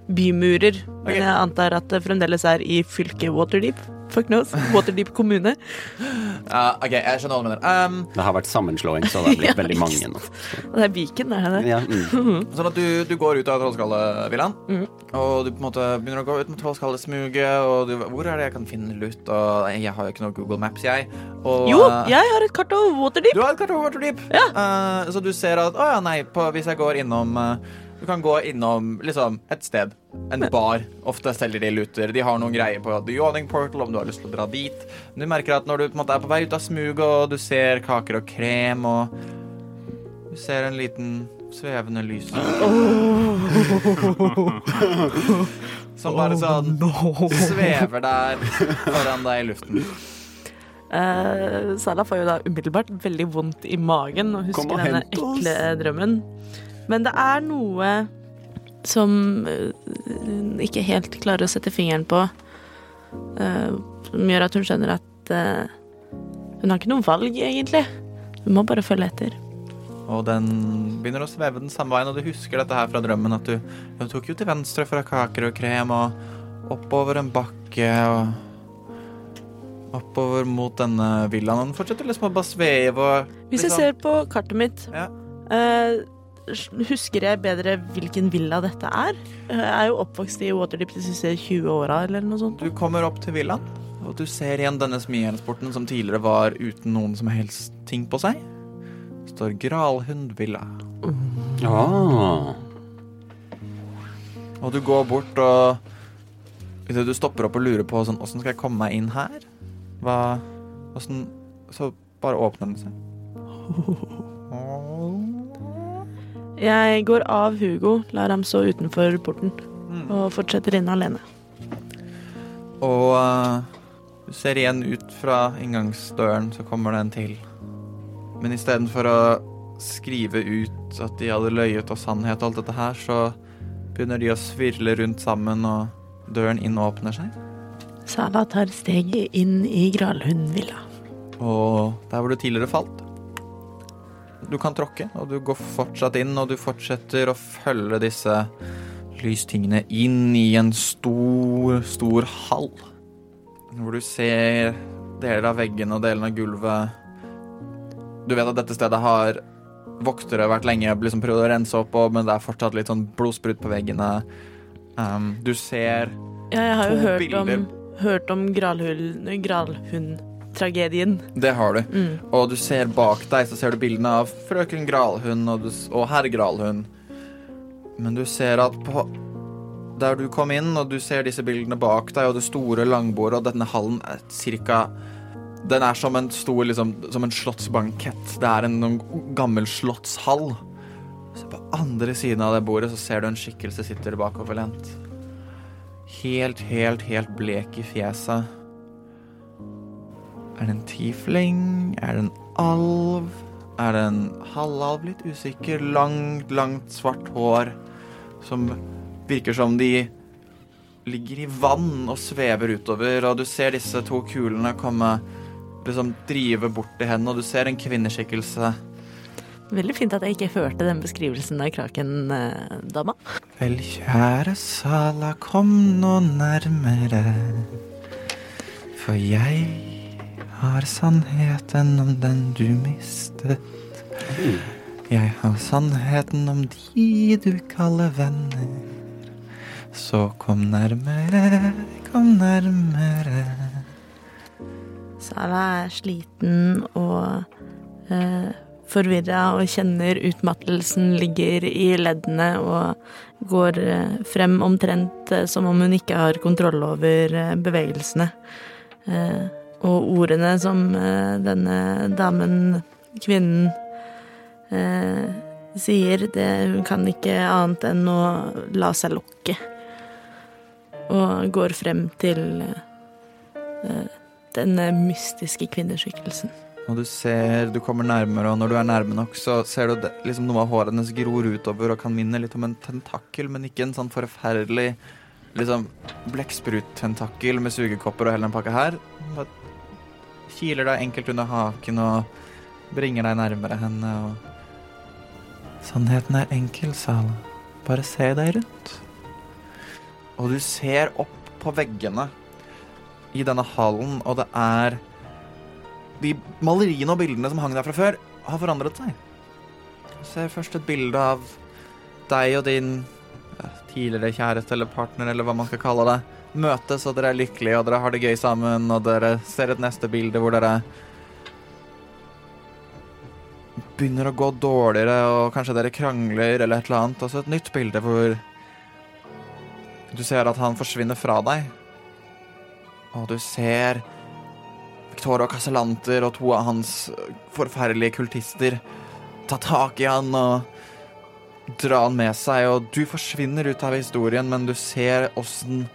bymurer. Okay. Men jeg antar at det fremdeles er i fylket Waterdeep. Fuck knows. Waterdeep kommune. Ja, OK, jeg skjønner hva du mener. Um, Det har vært sammenslåing, så det har blitt Ja, veldig mange nå. Det er Viken, er det? Ja, mm. Sånn at du, du går ut av Trollskallevillaen, mm. og du på en måte begynner å gå ut med Trollskallesmuget, og du Hvor er det jeg kan finne lutt? Og jeg har jo ikke noe Google Maps, jeg. Og, Jo, eh, jeg har et kart over Waterdeep! Du har et kart over Waterdeep. Ja. Uh, så du ser at Å ja, nei, på, hvis jeg går innom eh, Du kan gå innom liksom et sted. En bar. Ofte selger de luter. De har noen greier på The Yawning Portal om du har lyst til å dra dit. Du merker at når du på en måte er på vei ut av smuget, og du ser kaker og krem, og du ser en liten svevende lys Som bare sånn svever der foran deg i luften. Uh, Sala får jo da umiddelbart veldig vondt i magen og husker og denne ekle drømmen. Men det er noe som eh, hun ikke helt klarer å sette fingeren på, eh, som gjør at hun skjønner at eh, hun har ikke noe valg, egentlig. Hun må bare følge etter. Og den begynner å sveve den samme veien, og du husker dette her fra drømmen, at du, du tok jo til venstre fra kaker og krem, og oppover en bakke, og oppover mot denne villaen, og den fortsetter liksom å bare sveve, og Hvis jeg liksom- ser på kartet mitt, Ja. eh, husker jeg bedre hvilken villa dette er? Jeg er jo oppvokst i Waterdeep de siste 20 åra, eller noe sånt. Du kommer opp til villaen, og du ser igjen denne smijernsporten som tidligere var uten noen som helst ting på seg. Det står Gralhundvilla. villa. Ah. Og du går bort og Idet du stopper opp og lurer på sånn, åssen skal jeg komme meg inn her? Hva Åssen Så bare åpner den seg. Jeg går av Hugo, lar ham stå utenfor porten og fortsetter inn alene. Og du ser igjen ut fra inngangsdøren, så kommer det en til. Men istedenfor å skrive ut at de hadde løyet og sannhet og alt dette her, så begynner de å svirle rundt sammen, og døren inn åpner seg. Sala tar steget inn i Gralhundvilla. Og der hvor du tidligere falt. Du kan tråkke, og du går fortsatt inn, og du fortsetter å følge disse lystingene inn i en stor, stor hall. Hvor du ser deler av veggen og delen av gulvet. Du vet at dette stedet har voktere vært lenge liksom prøvd å rense opp, og, men det er fortsatt litt sånn blodsprut på veggene. Um, du ser Ja, jeg har jo hørt bilder. om, hørt om Gralhund- Gralhund-tragedien. Det har du. Mm. Og du ser bak deg, så ser du bildene av frøken Gralhund og, du, og herr Gralhund. Men du ser at på der du kom inn, og du ser disse bildene bak deg, og det store langbordet, og denne hallen er cirka Den er som en stor, liksom, som en slottsbankett. Det er en, en gammel slottshall. Så på andre siden av det bordet så ser du en skikkelse sitter bakoverlent. Helt, helt, helt blek i fjeset. Er det en tiefling? Er det en alv? Er det en halvalv? Litt usikker. Langt, langt svart hår som virker som de ligger i vann og svever utover, og du ser disse to kulene komme liksom drive bort til henne, og du ser en kvinneskikkelse. Veldig fint at jeg ikke hørte den beskrivelsen av Kraken-dama. Vel, kjære Sala, kom nå nærmere, for jeg har sannheten om den du mistet. Jeg har sannheten om de du kaller venner. Så kom nærmere, kom nærmere. Sara er sliten og eh, forvirra og kjenner utmattelsen ligger i leddene og går eh, frem omtrent eh, som om hun ikke har kontroll over eh, bevegelsene. Eh, og ordene som eh, denne damen, kvinnen, eh, sier, det, hun kan ikke annet enn å la seg lokke. Og går frem til eh, denne mystiske kvinneskikkelsen. Og du ser, du kommer nærmere, og når du er nærme nok, så ser du det, liksom noe av håret hennes gror utover og kan minne litt om en tentakkel, men ikke en sånn forferdelig liksom blekksprut-tentakkel med sugekopper og hele den pakka her. Bare kiler deg enkelt under haken og bringer deg nærmere henne og Sannheten er enkel, Sala. Bare se deg rundt. Og du ser opp på veggene i denne hallen, og det er de maleriene og bildene som hang der fra før, har forandret seg. Du ser først et bilde av deg og din tidligere kjæreste eller partner, eller hva man skal kalle det, møtes, og dere er lykkelige, og dere har det gøy sammen, og dere ser et neste bilde hvor dere begynner å gå dårligere, og kanskje dere krangler, eller et eller annet, og så et nytt bilde hvor du ser at han forsvinner fra deg, og du ser Victoria Casalanter og to av hans forferdelige kultister ta tak i han og dra han med seg, og du forsvinner ut av historien, men du ser åssen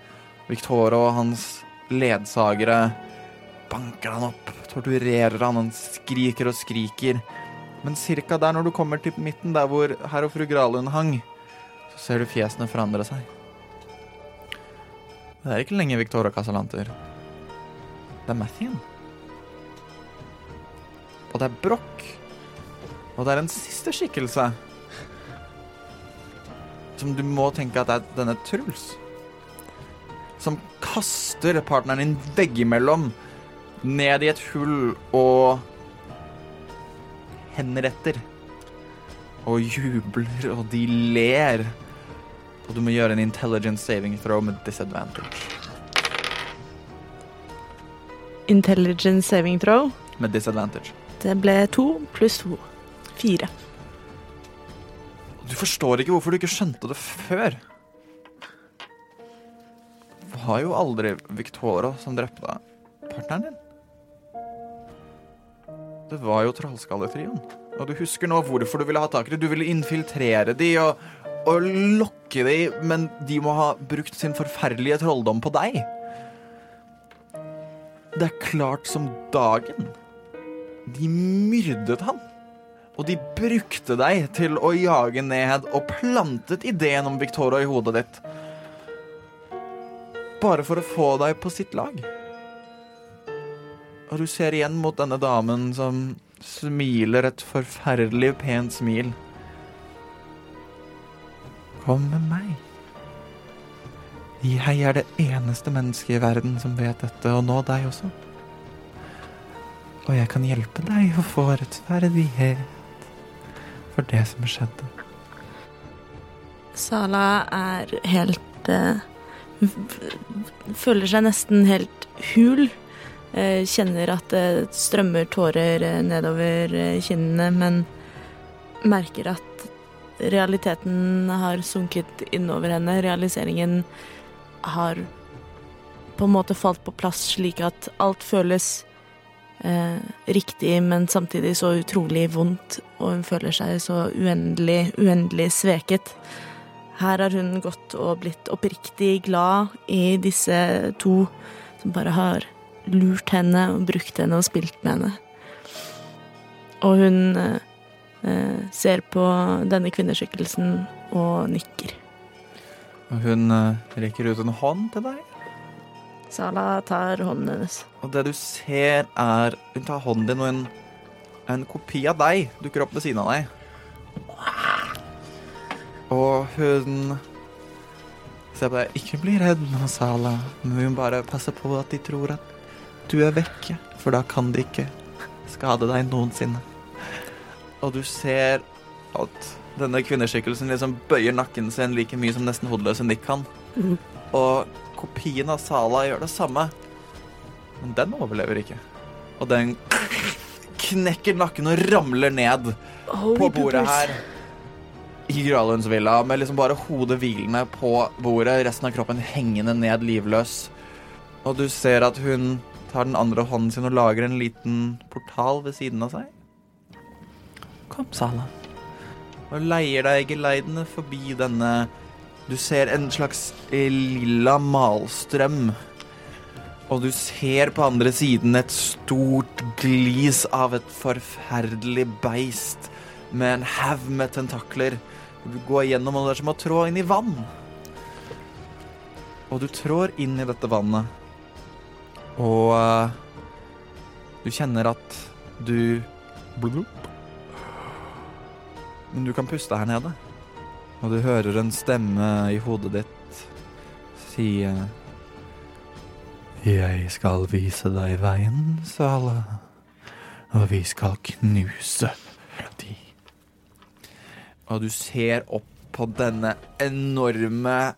Victoria og hans ledsagere banker han opp, torturerer han, han skriker og skriker. Men cirka der når du kommer til midten, der hvor herr og fru Gralund hang, så ser du fjesene forandre seg. Det er ikke lenge Victoria Casalanter. Det er Mathien. Og det er Broch. Og det er en siste skikkelse. Som du må tenke at det er denne Truls. Som kaster partneren din veggimellom ned i et hull og henretter. Og jubler, og de ler. Og du må gjøre en intelligence saving throw med disadvantage. Intelligence saving throw. Med disadvantage. Det ble to pluss to. Fire. Du forstår ikke hvorfor du ikke skjønte det før. Var jo aldri Victoria som drepte partneren din. Det var jo Trollskalletrioen. Og du husker nå hvorfor du ville ha tak i det. Du ville infiltrere de og, og lokke de, men de må ha brukt sin forferdelige trolldom på deg. Det er klart som dagen. De myrdet han. Og de brukte deg til å jage ned og plantet ideen om Victoria i hodet ditt. Bare for å få deg på sitt lag. Og du ser igjen mot denne damen som smiler et forferdelig pent smil. Kom med meg. Jeg er det eneste mennesket i verden som vet dette, og nå deg også. Og jeg kan hjelpe deg å få rettferdighet for det som skjedde. Sala er helt f- Føler seg nesten helt hul. Eh, kjenner at det strømmer tårer eh, nedover eh, kinnene, men merker at realiteten har sunket innover henne. Realiseringen har på en måte falt på plass slik at alt føles eh, riktig, men samtidig så utrolig vondt, og hun føler seg så uendelig, uendelig sveket. Her har hun gått og blitt oppriktig glad i disse to som bare har lurt henne og brukt henne og spilt med henne. Og hun eh, eh, ser på denne kvinneskikkelsen og nikker. Og hun eh, rekker ut en hånd til deg. Sala tar hånden hennes. Og det du ser, er Hun tar hånden din, og en, en kopi av deg dukker opp ved siden av deg. Og hun ser på deg. Ikke bli redd nå, Sala. Men vi må bare passe på at de tror at du er vekke, for da kan de ikke skade deg noensinne. Og du ser at denne kvinneskikkelsen liksom bøyer nakken sin like mye som nesten hodeløse Nick kan. Og kopien av Sala gjør det samme. Men den overlever ikke. Og den knekker nakken og ramler ned på bordet her i Gralundsvilla med liksom bare hodet hvilende på bordet, resten av kroppen hengende ned livløs. Og du ser at hun tar den andre hånden sin og lager en liten portal ved siden av seg. Kom, Sala. Og leier deg geleidende forbi denne Du ser en slags lilla malstrøm. Og du ser på andre siden et stort glis av et forferdelig beist med en haug med tentakler. Du går gjennom, og det er som å trå inn i vann. Og du trår inn i dette vannet. Og uh, du kjenner at du. Men du kan puste her nede. Og du hører en stemme i hodet ditt si Jeg skal vise deg veien, Sala. Og vi skal knuse. Og du ser opp på denne enorme,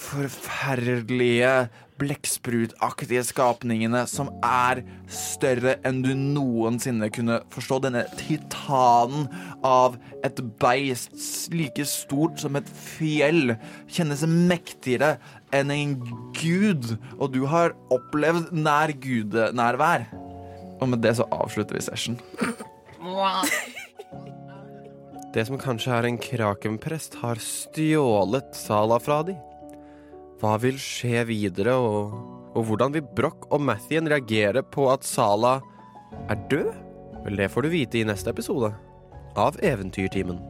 forferdelige, blekksprutaktige skapningene som er større enn du noensinne kunne forstå. Denne titanen av et beist like stort som et fjell kjennes mektigere enn en gud, og du har opplevd nær gudenærvær. Og med det så avslutter vi session. Det som kanskje er en krakenprest, har stjålet Sala fra de. Hva vil skje videre, og, og hvordan vil Broch og Mathien reagere på at Sala er død? Vel, det får du vite i neste episode av Eventyrtimen.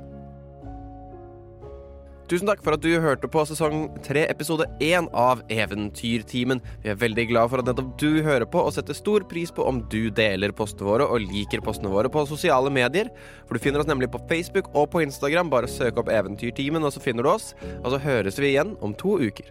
Tusen takk for at du hørte på sesong tre, episode én av Eventyrtimen. Vi er veldig glad for at nettopp du hører på, og setter stor pris på om du deler postene våre og liker postene våre på sosiale medier. For du finner oss nemlig på Facebook og på Instagram. Bare søk opp Eventyrtimen, og så finner du oss. Og så høres vi igjen om to uker.